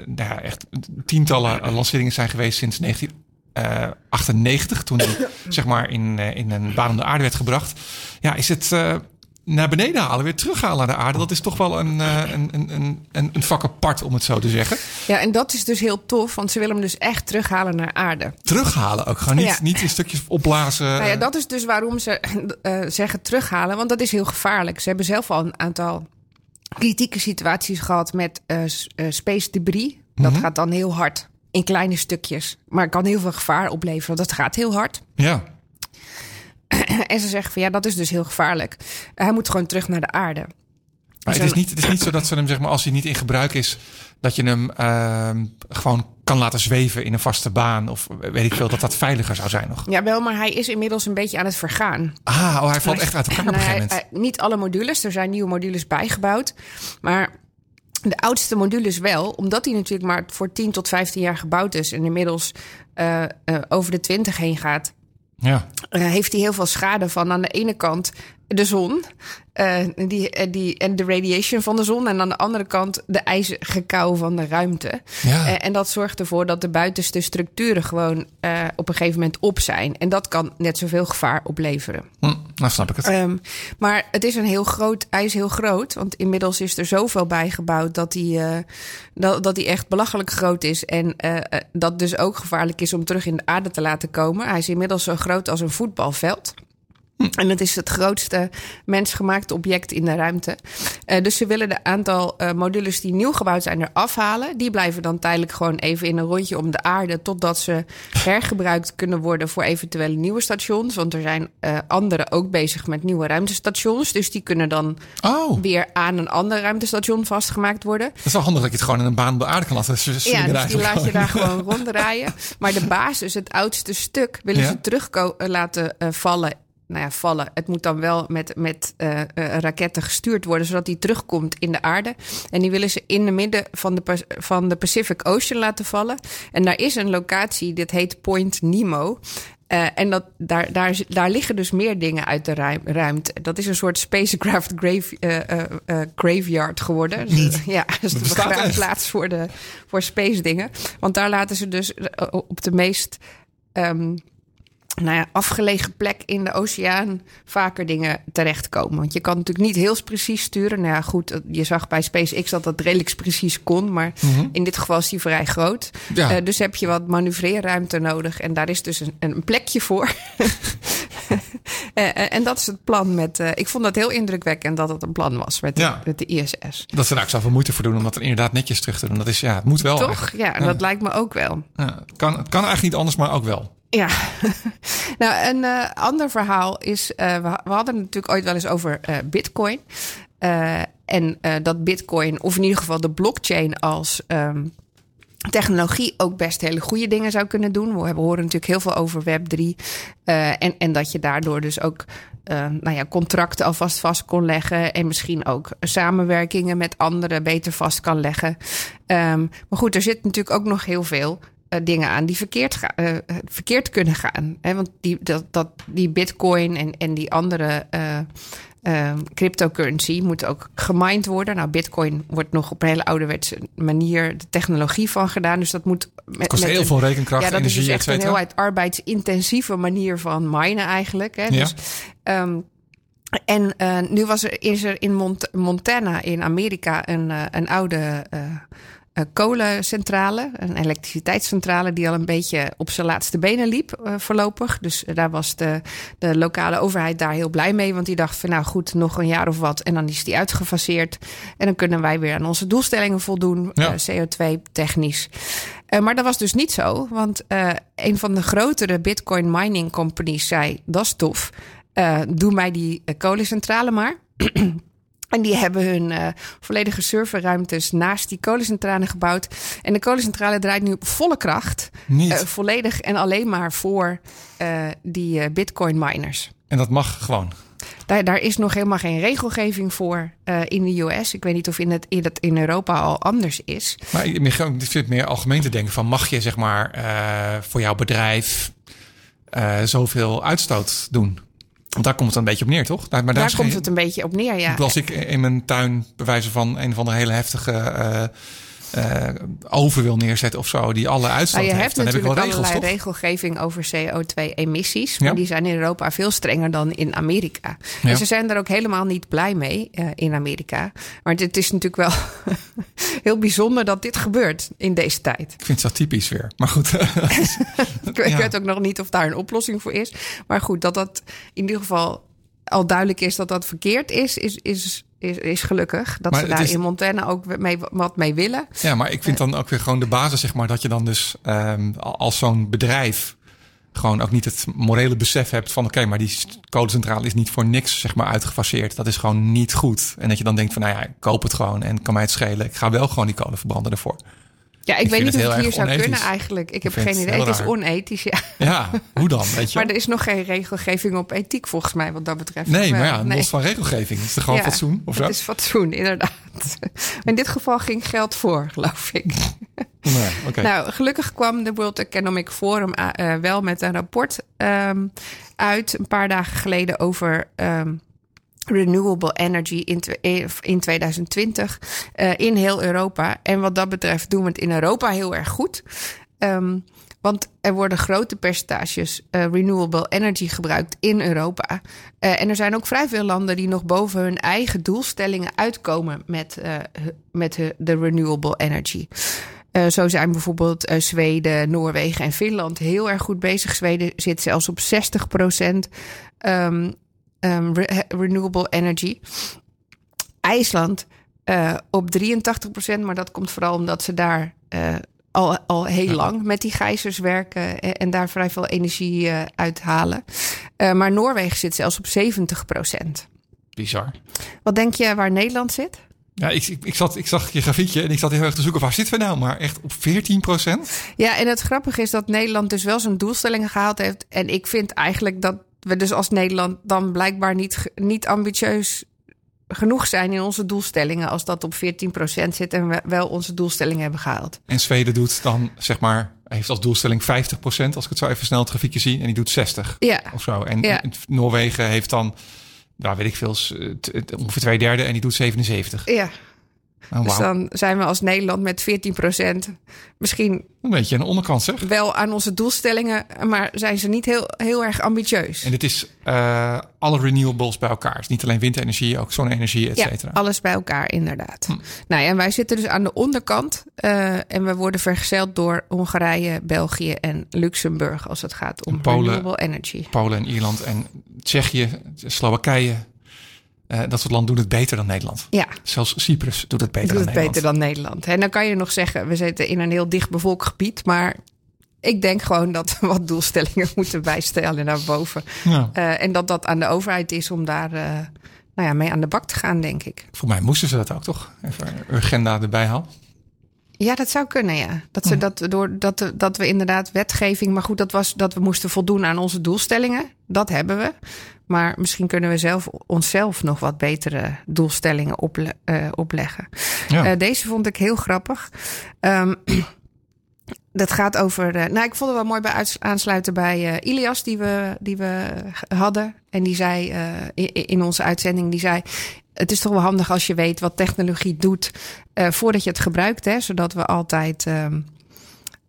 nou ja, echt tientallen lanceringen zijn geweest sinds 1998, toen die zeg maar in, eh, in een baan om de aarde werd gebracht, ja, is het naar beneden halen, weer terughalen naar de aarde. Dat is toch wel een, eh, een, een, een, een, vak apart, om het zo te zeggen. ja, en dat is dus heel tof, want ze willen hem dus echt terughalen naar aarde. Terughalen ook, gewoon niet, Ja. niet in stukjes opblazen. Nou ja, dat is dus waarom ze eh, zeggen terughalen, want dat is heel gevaarlijk. Ze hebben zelf al een aantal kritieke situaties gehad met eh, eh, space debris. Dat gaat dan heel hard in kleine stukjes, maar kan heel veel gevaar opleveren. Dat gaat heel hard. ja. En ze zeggen van ja, dat is dus heel gevaarlijk. Hij moet gewoon terug naar de aarde. Maar het is, niet, het is niet zo dat ze hem, zeg maar, als hij niet in gebruik is, dat je hem ehm, gewoon kan laten zweven in een vaste baan. Of weet ik veel, dat dat veiliger zou zijn nog. Ja, wel, maar hij is inmiddels een beetje aan het vergaan. Ah, oh, hij valt echt uit elkaar op een Nou, gegeven moment. hij- niet alle modules, er zijn nieuwe modules bijgebouwd. Maar de oudste modules wel, omdat die natuurlijk maar voor 10 tot 15 jaar gebouwd is en inmiddels eh, eh, over de 20 heen gaat, Ja. eh, heeft hij heel veel schade van aan de ene kant de zon eh, die, eh, die, en de radiation van de zon. En aan de andere kant de ijzige kou van de ruimte. Ja. En dat zorgt ervoor dat de buitenste structuren gewoon op een gegeven moment op zijn. En dat kan net zoveel gevaar opleveren. Hm, nou snap ik het. Ehm, maar het is een heel groot, hij is heel groot. Want inmiddels is er zoveel bijgebouwd dat hij, eh, dat, dat hij echt belachelijk groot is. En eh, eh, dat dus ook gevaarlijk is om terug in de aarde te laten komen. Hij is inmiddels zo groot als een voetbalveld. En het is het grootste mensgemaakte object in de ruimte. Eh, dus ze willen de aantal eh, modules die nieuw gebouwd zijn eraf halen. Die blijven dan tijdelijk gewoon even in een rondje om de aarde. Totdat ze hergebruikt kunnen worden voor eventuele nieuwe stations. Want er zijn eh anderen ook bezig met nieuwe ruimtestations. Dus die kunnen dan Oh, weer aan een ander ruimtestation vastgemaakt worden. dat is wel handig dat je het gewoon in een baan op de aarde kan laten s- slingeren Ja, dus die laat je daar gewoon. ronddraaien. Maar de basis, het oudste stuk, willen Ja. ze terug laten vallen. Nou ja, vallen. Het moet dan wel met, met eh, eh, raketten gestuurd worden, zodat die terugkomt in de aarde. En die willen ze in de midden van de, van de Pacific Ocean laten vallen. En daar is een locatie, dit heet Point Nemo. Eh, en dat, daar, daar, daar liggen dus meer dingen uit de ruim- ruimte. Dat is een soort spacecraft grave, graveyard geworden. Niet. Ja, Dat de begraafplaats voor, de, voor space dingen. Want daar laten ze dus op de meest ehm, nou ja, afgelegen plek in de oceaan vaker dingen terechtkomen. Want je kan natuurlijk niet heel precies sturen. Nou ja, goed, je zag bij SpaceX dat dat redelijk precies kon. Maar in dit geval is die vrij groot. Ja. Eh, dus heb je wat manoeuvreerruimte nodig. En daar is dus een, een plekje voor. Eh, eh, en dat is het plan met... ik vond dat heel indrukwekkend dat het een plan was met, de- Ja. met de ISS. Dat ze daar ook zoveel moeite voor doen om dat dan inderdaad netjes terug te doen. Dat is, ja, het moet wel. Toch? eigenlijk. Ja, dat lijkt me ook wel. Het, kan, het kan eigenlijk niet anders, maar ook wel. Ja, nou een eh, ander verhaal is, eh, we, hadden natuurlijk ooit wel eens over eh, Bitcoin. En dat Bitcoin, of in ieder geval de blockchain als ehm, technologie ook best hele goede dingen zou kunnen doen. We horen natuurlijk heel veel over Web3. eh, en, en dat je daardoor dus ook nou ja, contracten alvast vast kon leggen. En misschien ook samenwerkingen met anderen beter vast kan leggen. Ehm, maar goed, er zit natuurlijk ook nog heel veel eh, dingen aan die verkeerd, ga, eh, verkeerd kunnen gaan. Hè? Want die, dat, dat, die bitcoin en, en die andere eh, cryptocurrency moet ook gemined worden. Nou, bitcoin wordt nog op een hele ouderwetse manier de technologie van gedaan. Dus dat moet... Met, Kost met heel een- veel rekenkracht, ja, dat energie, is dus echt een heel uit arbeidsintensieve manier van minen eigenlijk. Hè? Ja. Dus, ehm, en nu was er, is er in Mont- Montana in Amerika een, een oude kolencentrale, een elektriciteitscentrale die al een beetje op zijn laatste benen liep eh, voorlopig. Dus eh, daar was de, de lokale overheid daar heel blij mee, want die dacht van nou goed, nog een jaar of wat en dan is die uitgefaseerd. En dan kunnen wij weer aan onze doelstellingen voldoen, Ja. eh, CO2-technisch. Eh, maar dat was dus niet zo, want eh, een van de grotere Bitcoin mining companies zei: dat is tof, eh, doe mij die eh, kolencentrale maar. En die hebben hun uh, volledige serverruimtes naast die kolencentrale gebouwd. En de kolencentrale draait nu op volle kracht. Niet. Uh, volledig en alleen maar voor uh, die bitcoin miners. En dat mag gewoon? Daar, daar is nog helemaal geen regelgeving voor in de US. Ik weet niet of in het, in het in Europa al anders is. Maar ik vind het meer algemeen te denken van... mag je zeg maar voor jouw bedrijf zoveel uitstoot doen? Want daar komt het een beetje op neer, toch? Maar daar, daar komt het een beetje op neer, ja. Als ik in mijn tuin bewijzen van een van de hele heftige uh, oven wil neerzetten of zo, die alle uitstoot nou, je heeft, hebt dan heb ik wel regels, allerlei regelgeving over CO2-emissies. Maar die zijn in Europa veel strenger dan in Amerika. Ja. En ze zijn daar ook helemaal niet blij mee uh, in Amerika. Maar het is natuurlijk wel heel bijzonder dat dit gebeurt in deze tijd. Ik vind het zo typisch weer. Maar goed. ik ja. weet ook nog niet of daar een oplossing voor is. Maar goed, dat dat in ieder geval al duidelijk is dat dat verkeerd is, is, is, is, is gelukkig. Dat Maar ze daar is- in Montana ook mee, wat mee willen. Ja, maar ik vind dan ook weer gewoon de basis, zeg maar, dat je dan dus ehm, als zo'n bedrijf gewoon ook niet het morele besef hebt van oké, maar die kolencentrale is niet voor niks zeg maar uitgefaseerd. Dat is gewoon niet goed. En dat je dan denkt van nou ja, ik koop het gewoon en kan mij het schelen. Ik ga wel gewoon die kolen verbranden ervoor. Ja, ik, Ik weet niet of het hier zou kunnen eigenlijk. Ik heb geen idee. Het is onethisch, ja. Ja, hoe dan? Weet je? Maar er is nog geen regelgeving op ethiek volgens mij wat dat betreft. Nee, maar wel? ja, Nee. los van regelgeving. Is het gewoon Ja, fatsoen of zo? Het is fatsoen, inderdaad. In dit geval ging geld voor, geloof ik. Nee. Nou, gelukkig kwam de World Economic Forum eh, eh, wel met een rapport ehm, uit een paar dagen geleden over ehm, renewable energy in, eh, in 2020 eh, in heel Europa. En wat dat betreft doen we het in Europa heel erg goed. Ehm, want er worden grote percentages eh, renewable energy gebruikt in Europa. En er zijn ook vrij veel landen die nog boven hun eigen doelstellingen uitkomen met, met de renewable energy. Zo zijn bijvoorbeeld Zweden, Noorwegen en Finland heel erg goed bezig. Zweden zit zelfs op 60 procent ehm, ehm, re- renewable energy. IJsland eh, op 83 procent, maar dat komt vooral omdat ze daar eh, al, al heel lang met die gijzers werken en, en daar vrij veel energie eh, uithalen. Eh, maar Noorwegen zit zelfs op 70 procent. Bizar. Wat denk je waar Nederland zit? Ja, ik, ik, ik, zat, ik zag je grafiekje en ik zat heel erg te zoeken. Waar zitten we nou? Maar echt op 14 procent? Ja, en het grappige is dat Nederland dus wel zijn doelstellingen gehaald heeft. En ik vind eigenlijk dat we dus als Nederland dan blijkbaar niet, niet ambitieus genoeg zijn in onze doelstellingen. Als dat op 14% zit en we wel onze doelstellingen hebben gehaald. En Zweden doet dan, zeg maar, heeft als doelstelling 50 procent. Als ik het zo even snel het grafiekje zie. En die doet 60 Ja, of zo. En Ja. Noorwegen heeft dan, nou weet ik veel, ongeveer twee derde. En die doet 77. ja. Oh, dus dan zijn we als Nederland met 14% misschien Een beetje aan de onderkant zeg. wel aan onze doelstellingen. Maar zijn ze niet heel, heel erg ambitieus. En dit is eh, alle renewables bij elkaar. Dus niet alleen windenergie, ook zonne-energie, et Ja, cetera. alles bij elkaar, inderdaad. Hm. Nou ja, en wij zitten dus aan de onderkant. eh, en we worden vergezeld door Hongarije, België en Luxemburg als het gaat om Polen. renewable energy. Polen en Ierland en Tsjechië, Slowakije. Eh, dat soort landen doen het beter dan Nederland. Ja, Zelfs Cyprus doet het beter doet dan het Nederland. beter dan Nederland. En dan kan je nog zeggen, we zitten in een heel dicht bevolkt gebied. Maar ik denk gewoon dat we wat doelstellingen moeten bijstellen naar boven. Ja. Eh, en dat dat aan de overheid is om daar eh, nou ja, mee aan de bak te gaan, denk ik. Voor mij moesten ze dat ook toch? Even een agenda erbij halen. Ja, dat zou kunnen, ja. Dat, ze dat, door, dat, dat we inderdaad wetgeving... Maar goed, dat was dat we moesten voldoen aan onze doelstellingen. Dat hebben we. Maar misschien kunnen we zelf, onszelf nog wat betere doelstellingen ople- eh, opleggen. Ja. Eh, deze vond ik heel grappig. Ehm, dat gaat over... eh, nou, ik vond het wel mooi bij aansluiten bij Ilias die we, die we hadden. En die zei in, in onze uitzending... die zei, het is toch wel handig als je weet wat technologie doet... voordat je het gebruikt, hè, zodat we altijd... ehm,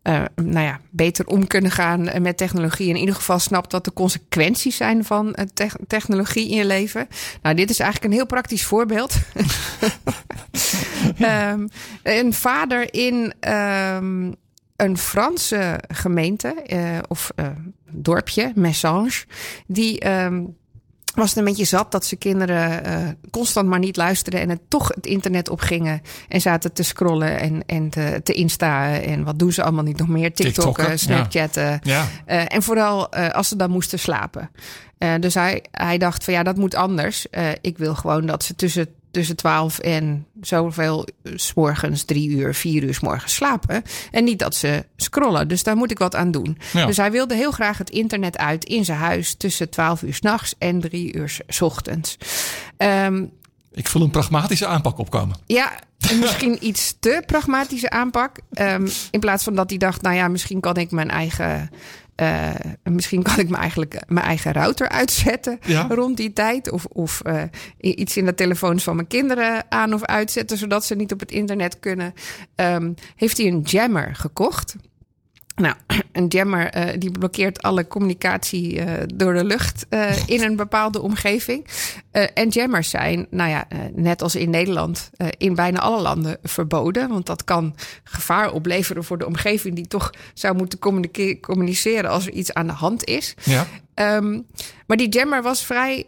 eh, nou ja, beter om kunnen gaan met technologie. In ieder geval snapt wat de consequenties zijn van eh, tech- technologie in je leven. Nou, dit is eigenlijk een heel praktisch voorbeeld. Ehm, een vader in ehm, een Franse gemeente eh, of dorpje, Messange, die ehm, was het een beetje zat dat zijn kinderen eh, constant maar niet luisterden en het toch het internet opgingen en zaten te scrollen en, en te, te instaan en wat doen ze allemaal niet nog meer? TikTokken. Snapchatten. ja. Eh, en vooral eh, als ze dan moesten slapen. Dus hij, hij dacht van ja, dat moet anders. Ik wil gewoon dat ze tussen tussen 12 en zoveel s morgens, drie uur, vier uur s morgens slapen. En niet dat ze scrollen. Dus daar moet ik wat aan doen. Ja. Dus hij wilde heel graag het internet uit in zijn huis tussen 12 uur s'nachts en drie uur s ochtends. Ehm, Ik voel een pragmatische aanpak opkomen. ja, en misschien iets te pragmatische aanpak. Ehm, in plaats van dat hij dacht, nou ja, misschien kan ik mijn eigen. Eh, misschien kan ik me eigenlijk mijn eigen router uitzetten Ja. rond die tijd. Of, of eh, iets in de telefoons van mijn kinderen aan of uitzetten, zodat ze niet op het internet kunnen. Ehm, heeft hij een jammer gekocht. Nou, een jammer eh, die blokkeert alle communicatie eh, door de lucht eh, in een bepaalde omgeving. En jammers zijn, nou ja, net als in Nederland, in bijna alle landen verboden. Want dat kan gevaar opleveren voor de omgeving die toch zou moeten communice- communiceren als er iets aan de hand is. Ja. Ehm, maar die jammer was vrij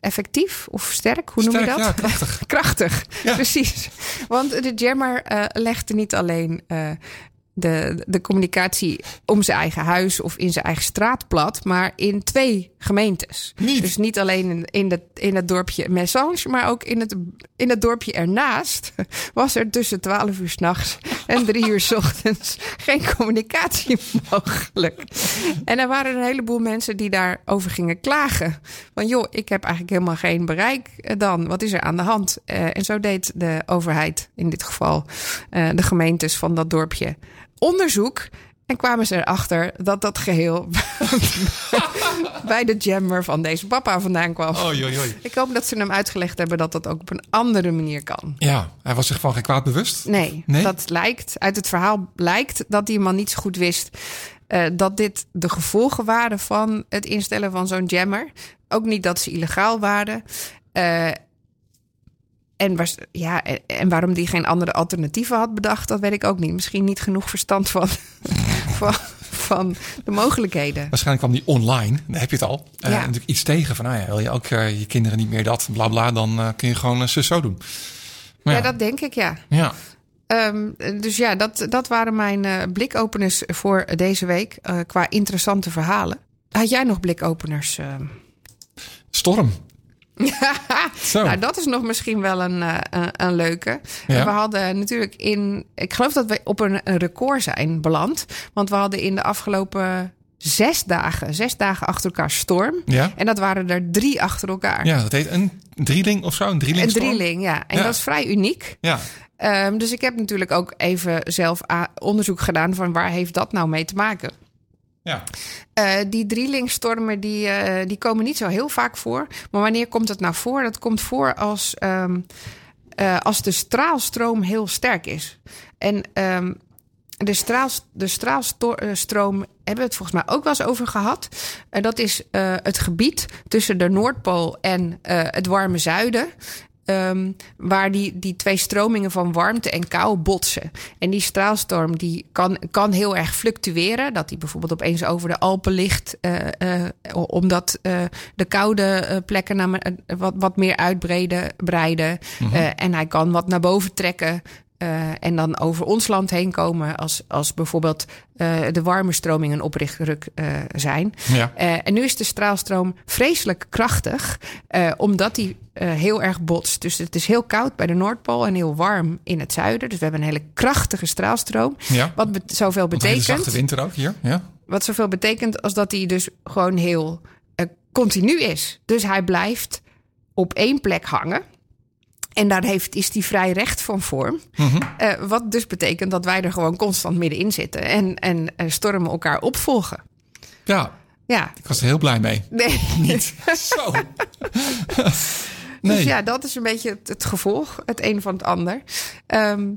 effectief of sterk, hoe noem je Sterk, dat? ja, krachtig. Krachtig, Ja. precies. Want de jammer legde niet alleen de, de communicatie om zijn eigen huis of in zijn eigen straat plat, maar in twee gemeentes. Niet? Dus niet alleen in, in, het, in het dorpje Messange, maar ook in het, in het dorpje ernaast was er tussen 12 uur s'nachts en 3 uur 's ochtends geen communicatie mogelijk. En er waren een heleboel mensen die daarover gingen klagen. Van joh, ik heb eigenlijk helemaal geen bereik eh, dan. Wat is er aan de hand? Eh, en zo deed de overheid, in dit geval eh, de gemeentes van dat dorpje, onderzoek. En kwamen ze erachter dat dat geheel bij de jammer van deze papa vandaan kwam. Oei, oei. Ik hoop dat ze hem uitgelegd hebben dat dat ook op een andere manier kan. Ja, hij was zich van geen kwaad bewust. Nee, Nee? dat lijkt, uit het verhaal blijkt dat die man niet zo goed wist eh, dat dit de gevolgen waren van het instellen van zo'n jammer. Ook niet dat ze illegaal waren. Eh, en, was, ja, en- waarom die geen andere alternatieven had bedacht, dat weet ik ook niet. Misschien niet genoeg verstand van, van, van de mogelijkheden. Waarschijnlijk kwam die online, daar heb je het al. Eh, Ja. Natuurlijk iets tegen van, nou ja, wil je ook eh, je kinderen niet meer dat, bla bla, dan eh, kun je gewoon uh, zo doen. Ja, ja, dat denk ik, ja. ja. Ehm, dus ja, dat, dat waren mijn blikopeners voor deze week qua interessante verhalen. Had jij nog blikopeners? ehm? Zo. Nou, dat is nog misschien wel een, eh, een, een leuke. Ja. We hadden natuurlijk in. Ik geloof dat we op een, een record zijn beland. Want we hadden in de afgelopen zes dagen, zes dagen achter elkaar storm. Ja. En dat waren er drie achter elkaar. ja, dat heet een drieling of zo, een drieling. Een drieling, ja. En Ja. dat is vrij uniek. Ja, Ehm, dus ik heb natuurlijk ook even zelf onderzoek gedaan van waar heeft dat nou mee te maken. Ja. Eh, die drielingstormen die, eh, die komen niet zo heel vaak voor. Maar wanneer komt het nou voor? Dat komt voor als, ehm, eh, als de straalstroom heel sterk is. En ehm, de, straal, de straalstroom hebben we het volgens mij ook wel eens over gehad. En dat is het gebied tussen de Noordpool en het warme zuiden. Ehm, waar die, die twee stromingen van warmte en kou botsen. En die straalstorm die kan, kan heel erg fluctueren. Dat die bijvoorbeeld opeens over de Alpen ligt. eh, eh, omdat eh, de koude plekken naar, wat, wat meer uitbreiden. Breiden. Eh, en hij kan wat naar boven trekken. Eh, en dan over ons land heen komen als, als bijvoorbeeld eh, de warme stromingen oprichtruk eh zijn. Ja. En nu is de straalstroom vreselijk krachtig, omdat die heel erg botst. Dus het is heel koud bij de Noordpool en heel warm in het zuiden. Dus we hebben een hele krachtige straalstroom. Ja. Wat be- zoveel Want een betekent, zachte winter ook hier. Ja. wat zoveel betekent als dat hij dus gewoon heel continu is. Dus hij blijft op één plek hangen. En daar heeft, is hij vrij recht van vorm. Mhm. Eh, wat dus betekent dat wij er gewoon constant middenin zitten. En, en eh, stormen elkaar opvolgen. ja, Ja, ik was er heel blij mee. nee. Niet. Zo. nee, Dus ja, dat is een beetje het, het gevolg, het een van het ander. Ehm,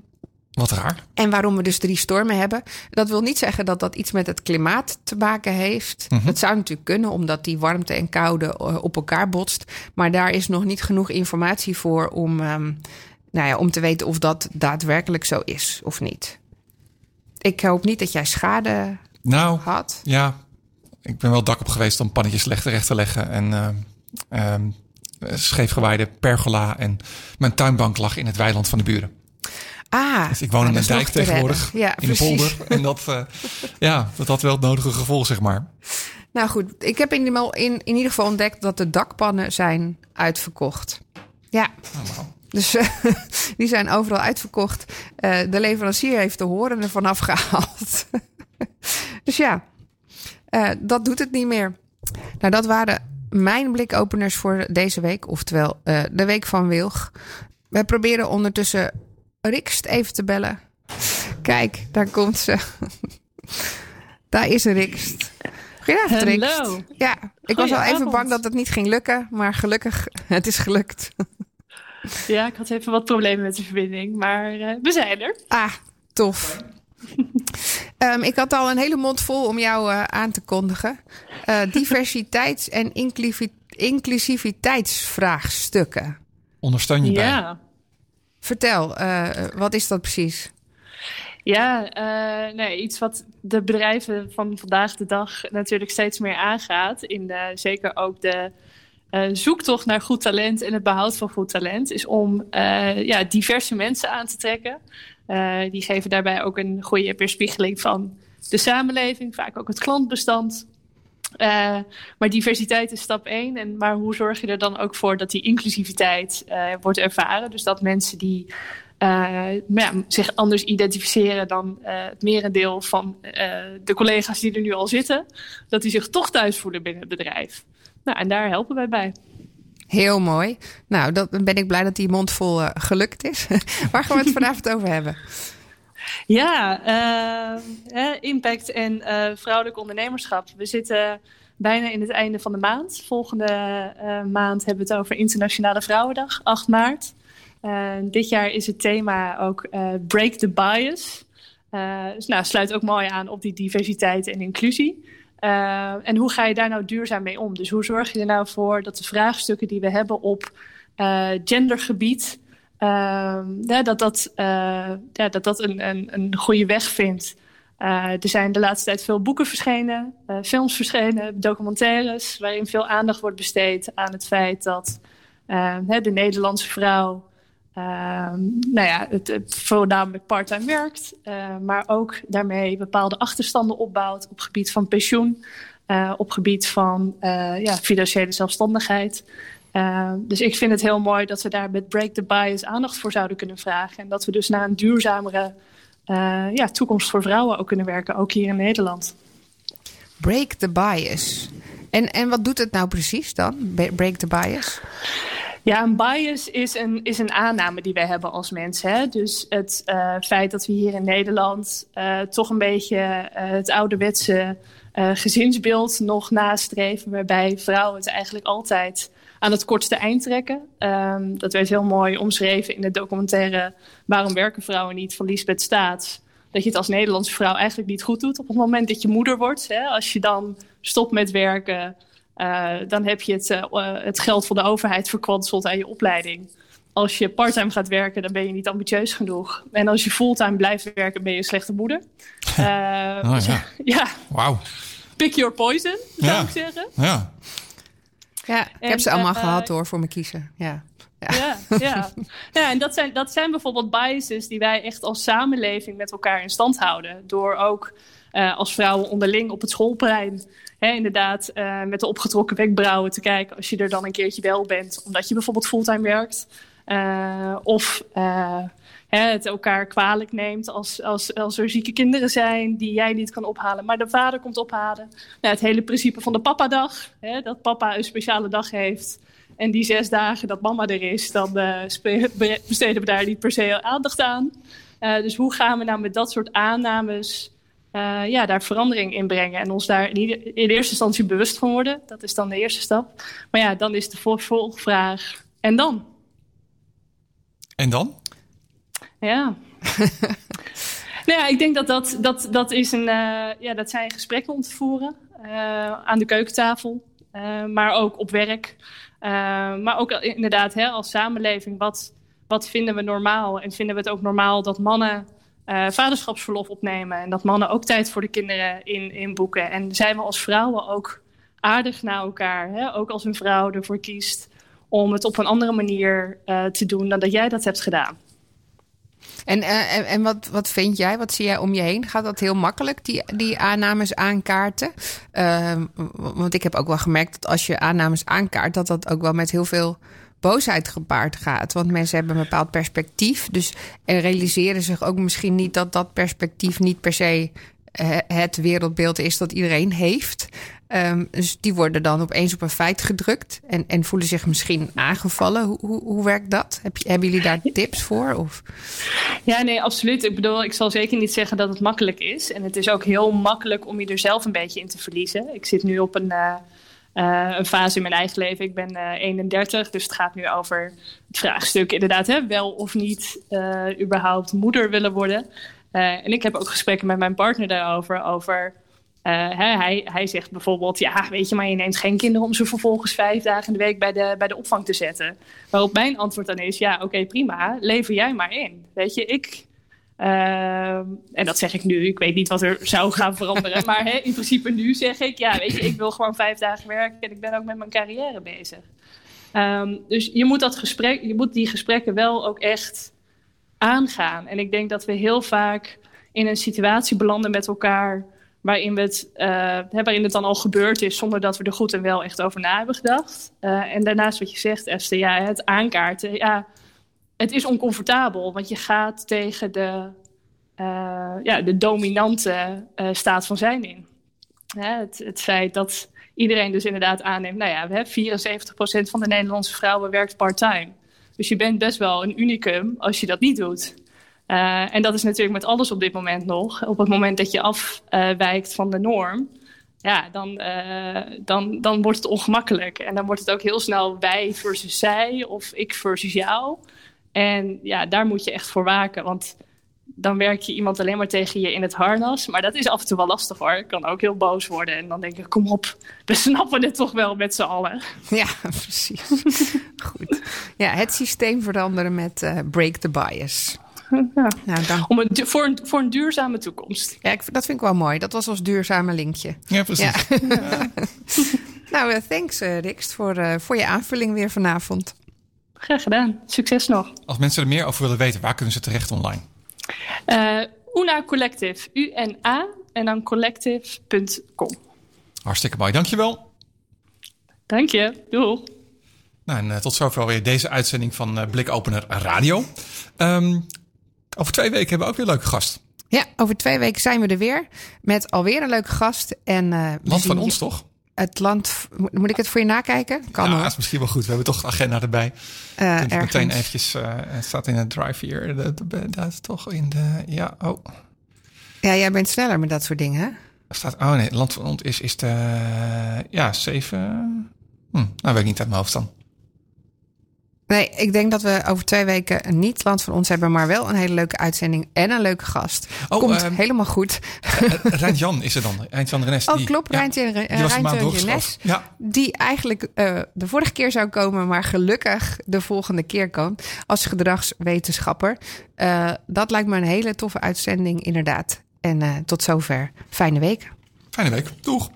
wat raar. en waarom we dus drie stormen hebben. Dat wil niet zeggen dat dat iets met het klimaat te maken heeft. Dat zou natuurlijk kunnen, omdat die warmte en koude eh, op elkaar botst. Maar daar is nog niet genoeg informatie voor om, ehm, nou ja, om te weten of dat daadwerkelijk zo is of niet. Ik hoop niet dat jij schade Nou, had. ja, ik ben wel dak op geweest om pannetjes slecht terecht te leggen. En ehm, scheefgewijde pergola. En mijn tuinbank lag in het weiland van de buren. Ah, Dus ik woon ah, in dat een dijk tegenwoordig. Ja, in de precies. polder. En dat, eh, ja, dat had wel het nodige gevolg, zeg maar. Nou goed, ik heb in, in, in ieder geval ontdekt dat de dakpannen zijn uitverkocht. Ja. Oh. Dus die zijn overal uitverkocht. Eh, de leverancier heeft de horen ervan afgehaald. dus ja, eh, dat doet het niet meer. Nou, dat waren mijn blikopeners voor deze week. Oftewel, de week van Wilg. Wij proberen ondertussen Rikst even te bellen. Kijk, daar komt ze. daar is Rikst. Goedenavond, Rikst. Hallo. Ja, ik was al even bang dat het niet ging lukken. Maar gelukkig, het is gelukt. Ja, ik had even wat problemen met de verbinding, maar eh, we zijn er. Ah, tof. Ehm, ik had al een hele mond vol om jou eh, aan te kondigen. Eh, diversiteits- en inclusi- inclusiviteitsvraagstukken. Ondersteun je bij. Vertel, eh, wat is dat precies? ja eh, nee, iets wat de bedrijven van vandaag de dag natuurlijk steeds meer aangaat. In de, zeker ook de eh, zoektocht naar goed talent en het behoud van goed talent, is om ja, diverse mensen aan te trekken. Die geven daarbij ook een goede weerspiegeling van de samenleving, vaak ook het klantbestand. Eh, maar diversiteit is stap één. En, maar hoe zorg je er dan ook voor dat die inclusiviteit eh, wordt ervaren? Dus dat mensen die eh, zich anders identificeren dan het merendeel van de collega's die er nu al zitten, dat die zich toch thuis voelen binnen het bedrijf. Nou, en daar helpen wij bij. Heel mooi. Nou, dan ben ik blij dat die mond vol eh, gelukt is. Waar gaan we het vanavond over hebben? Ja, eh, impact en eh, vrouwelijk ondernemerschap. We zitten bijna in het einde van de maand. Volgende eh, maand hebben we het over Internationale Vrouwendag, 8 maart. Dit jaar is het thema ook Break the Bias. Dus nou, sluit ook mooi aan op die diversiteit en inclusie. En hoe ga je daar nou duurzaam mee om? Dus hoe zorg je er nou voor dat de vraagstukken die we hebben op gendergebied, ja, dat dat, eh, dat, dat een, een, een goede weg vindt. Eh, er zijn de laatste tijd veel boeken verschenen, eh, films verschenen, documentaires, waarin veel aandacht wordt besteed aan het feit dat eh, hè, de Nederlandse vrouw ehm, nou ja, het, voornamelijk parttime werkt, maar ook daarmee bepaalde achterstanden opbouwt op gebied van pensioen, op gebied van ja, financiële zelfstandigheid. Uh, dus ik vind het heel mooi dat we daar met Break the Bias aandacht voor zouden kunnen vragen. En dat we dus naar een duurzamere uh, ja, toekomst voor vrouwen ook kunnen werken, ook hier in Nederland. Break the bias. En, en wat doet het nou precies dan? Break the bias? Ja, een bias is een, is een aanname die wij hebben als mensen. Hè? Dus het uh, feit dat we hier in Nederland uh, toch een beetje uh, het ouderwetse gezinsbeeld nog nastreven, waarbij vrouwen het eigenlijk altijd aan het kortste eind trekken. Um, dat werd heel mooi omschreven in de documentaire Waarom werken vrouwen niet van Lisbeth Staats. Dat je het als Nederlandse vrouw eigenlijk niet goed doet op het moment dat je moeder wordt. Hè? Als je dan stopt met werken, uh, dan heb je het, uh, het geld van de overheid verkwanseld aan je opleiding. Als je parttime gaat werken, dan ben je niet ambitieus genoeg. En als je fulltime blijft werken, ben je een slechte moeder. Uh, oh, ja. ja. Wauw. Pick your poison, zou ja. ik zeggen. Ja. Ja, ik En, heb ze allemaal uh, gehad hoor, voor me kiezen. Ja. Ja, ja. ja. ja en dat zijn, dat zijn bijvoorbeeld biases die wij echt als samenleving met elkaar in stand houden. Door ook uh, als vrouwen onderling op het schoolplein hè, inderdaad uh, met de opgetrokken wenkbrauwen te kijken als je er dan een keertje wel bent, omdat je bijvoorbeeld fulltime werkt. Uh, of hè, het elkaar kwalijk neemt als, als, als er zieke kinderen zijn die jij niet kan ophalen, maar de vader komt ophalen. Nou, het hele principe van de papadag, hè, dat papa een speciale dag heeft. En die zes dagen dat mama er is, dan uh, besteden we daar niet per se aandacht aan. Dus hoe gaan we nou met dat soort aannames ja, daar verandering in brengen? En ons daar in eerste instantie bewust van worden. Dat is dan de eerste stap. Maar ja, dan is de vervolgvraag. En dan? En dan? Ja. nou ja, ik denk dat dat, dat, dat is een, ja, dat zijn gesprekken om te voeren. aan de keukentafel. maar ook op werk. Uh, maar ook inderdaad, hè, als samenleving, wat, wat vinden we normaal? En vinden we het ook normaal dat mannen uh, vaderschapsverlof opnemen en dat mannen ook tijd voor de kinderen in, inboeken? En zijn we als vrouwen ook aardig naar elkaar? Hè? Ook als een vrouw ervoor kiest om het op een andere manier uh, te doen dan dat jij dat hebt gedaan. En, uh, en, en wat, wat vind jij? Wat zie jij om je heen? Gaat dat heel makkelijk, die, die aannames aankaarten? Uh, want ik heb ook wel gemerkt dat als je aannames aankaart, dat dat ook wel met heel veel boosheid gepaard gaat. Want mensen hebben een bepaald perspectief. Dus en realiseren zich ook misschien niet dat dat perspectief niet per se eh, het wereldbeeld is dat iedereen heeft. Um, dus die worden dan opeens op een feit gedrukt en, en voelen zich misschien aangevallen. Hoe, hoe, hoe werkt dat? Heb hebben jullie daar tips voor? Of? Ja, nee, absoluut. Ik bedoel, ik zal zeker niet zeggen dat het makkelijk is. En het is ook heel makkelijk om je er zelf een beetje in te verliezen. Ik zit nu op een, uh, uh, een fase in mijn eigen leven. Ik ben uh, 31, dus het gaat nu over het vraagstuk inderdaad, hè, wel of niet überhaupt moeder willen worden. En ik heb ook gesprekken met mijn partner daarover, over uh, hij, hij zegt bijvoorbeeld, ja, weet je, maar je neemt geen kinderen om ze vervolgens vijf dagen in de week bij de, bij de opvang te zetten. Waarop mijn antwoord dan is, ja, oké, prima, lever jij maar in. Weet je, ik, uh, en dat zeg ik nu, ik weet niet wat er zou gaan veranderen, maar hè, in principe nu zeg ik, ja, weet je, ik wil gewoon vijf dagen werken en ik ben ook met mijn carrière bezig. Um, dus je moet, dat gesprek, je moet die gesprekken wel ook echt aangaan. En ik denk dat we heel vaak in een situatie belanden met elkaar waarin, we het, uh, waarin het dan al gebeurd is zonder dat we er goed en wel echt over na hebben gedacht. Uh, en daarnaast wat je zegt, Esther, ja, het aankaarten, ja, het is oncomfortabel, want je gaat tegen de, uh, ja, de dominante staat van zijn in. het, het feit dat iedereen dus inderdaad aanneemt, nou ja, we hebben 74% van de Nederlandse vrouwen werkt part-time. Dus je bent best wel een unicum als je dat niet doet. Uh, en dat is natuurlijk met alles op dit moment nog. Op het moment dat je afwijkt van de norm, ja, dan, uh, dan, dan wordt het ongemakkelijk. En dan wordt het ook heel snel wij versus zij of ik versus jou. En ja, daar moet je echt voor waken. Want dan werk je iemand alleen maar tegen je in het harnas. Maar dat is af en toe wel lastig hoor. Ik kan ook heel boos worden. En dan denk ik, kom op, we snappen het toch wel met z'n allen. Ja, precies. Goed. Ja, het systeem veranderen met uh, break the bias. Ja. Nou, dan... Om een, voor, een, voor een duurzame toekomst. Ja, ik, dat vind ik wel mooi. Dat was ons duurzame linkje. Ja, precies. Ja. Ja. nou, uh, thanks uh, Rikst voor, uh, voor je aanvulling weer vanavond. Graag gedaan. Succes nog. Als mensen er meer over willen weten, waar kunnen ze terecht online? Una Collective. U-N-A en dan collective.com. Hartstikke mooi. Dankjewel. Dank je. Doei. Nou, en tot zover weer deze uitzending van Blikopener Radio. Um, over twee weken hebben we ook weer een leuke gast. Ja, over twee weken zijn we er weer met alweer een leuke gast. En, uh, land van ons, toch? Het land, moet ik het voor je nakijken? Kan ja, dat is misschien wel goed. We hebben toch de agenda erbij. Uh, meteen eventjes, uh, het staat in het drive hier. Dat, is toch in de, ja, oh. Ja, jij bent sneller met dat soort dingen, hè? Staat, oh nee, land van ons is, is de, ja, zeven, hm, nou weet ik niet uit mijn hoofd dan. Nee, ik denk dat we over twee weken niet land van ons hebben, maar wel een hele leuke uitzending en een leuke gast. Oh, Komt uh, helemaal goed. Uh, Rijnt Jan is er dan, Rijnt Jan Renes. Oh, die, klopt, ja, Rijnt Jan Renes. Ja. Die eigenlijk uh, de vorige keer zou komen, maar gelukkig de volgende keer komt als gedragswetenschapper. dat lijkt me een hele toffe uitzending, inderdaad. En tot zover. Fijne week. Fijne week. Doeg.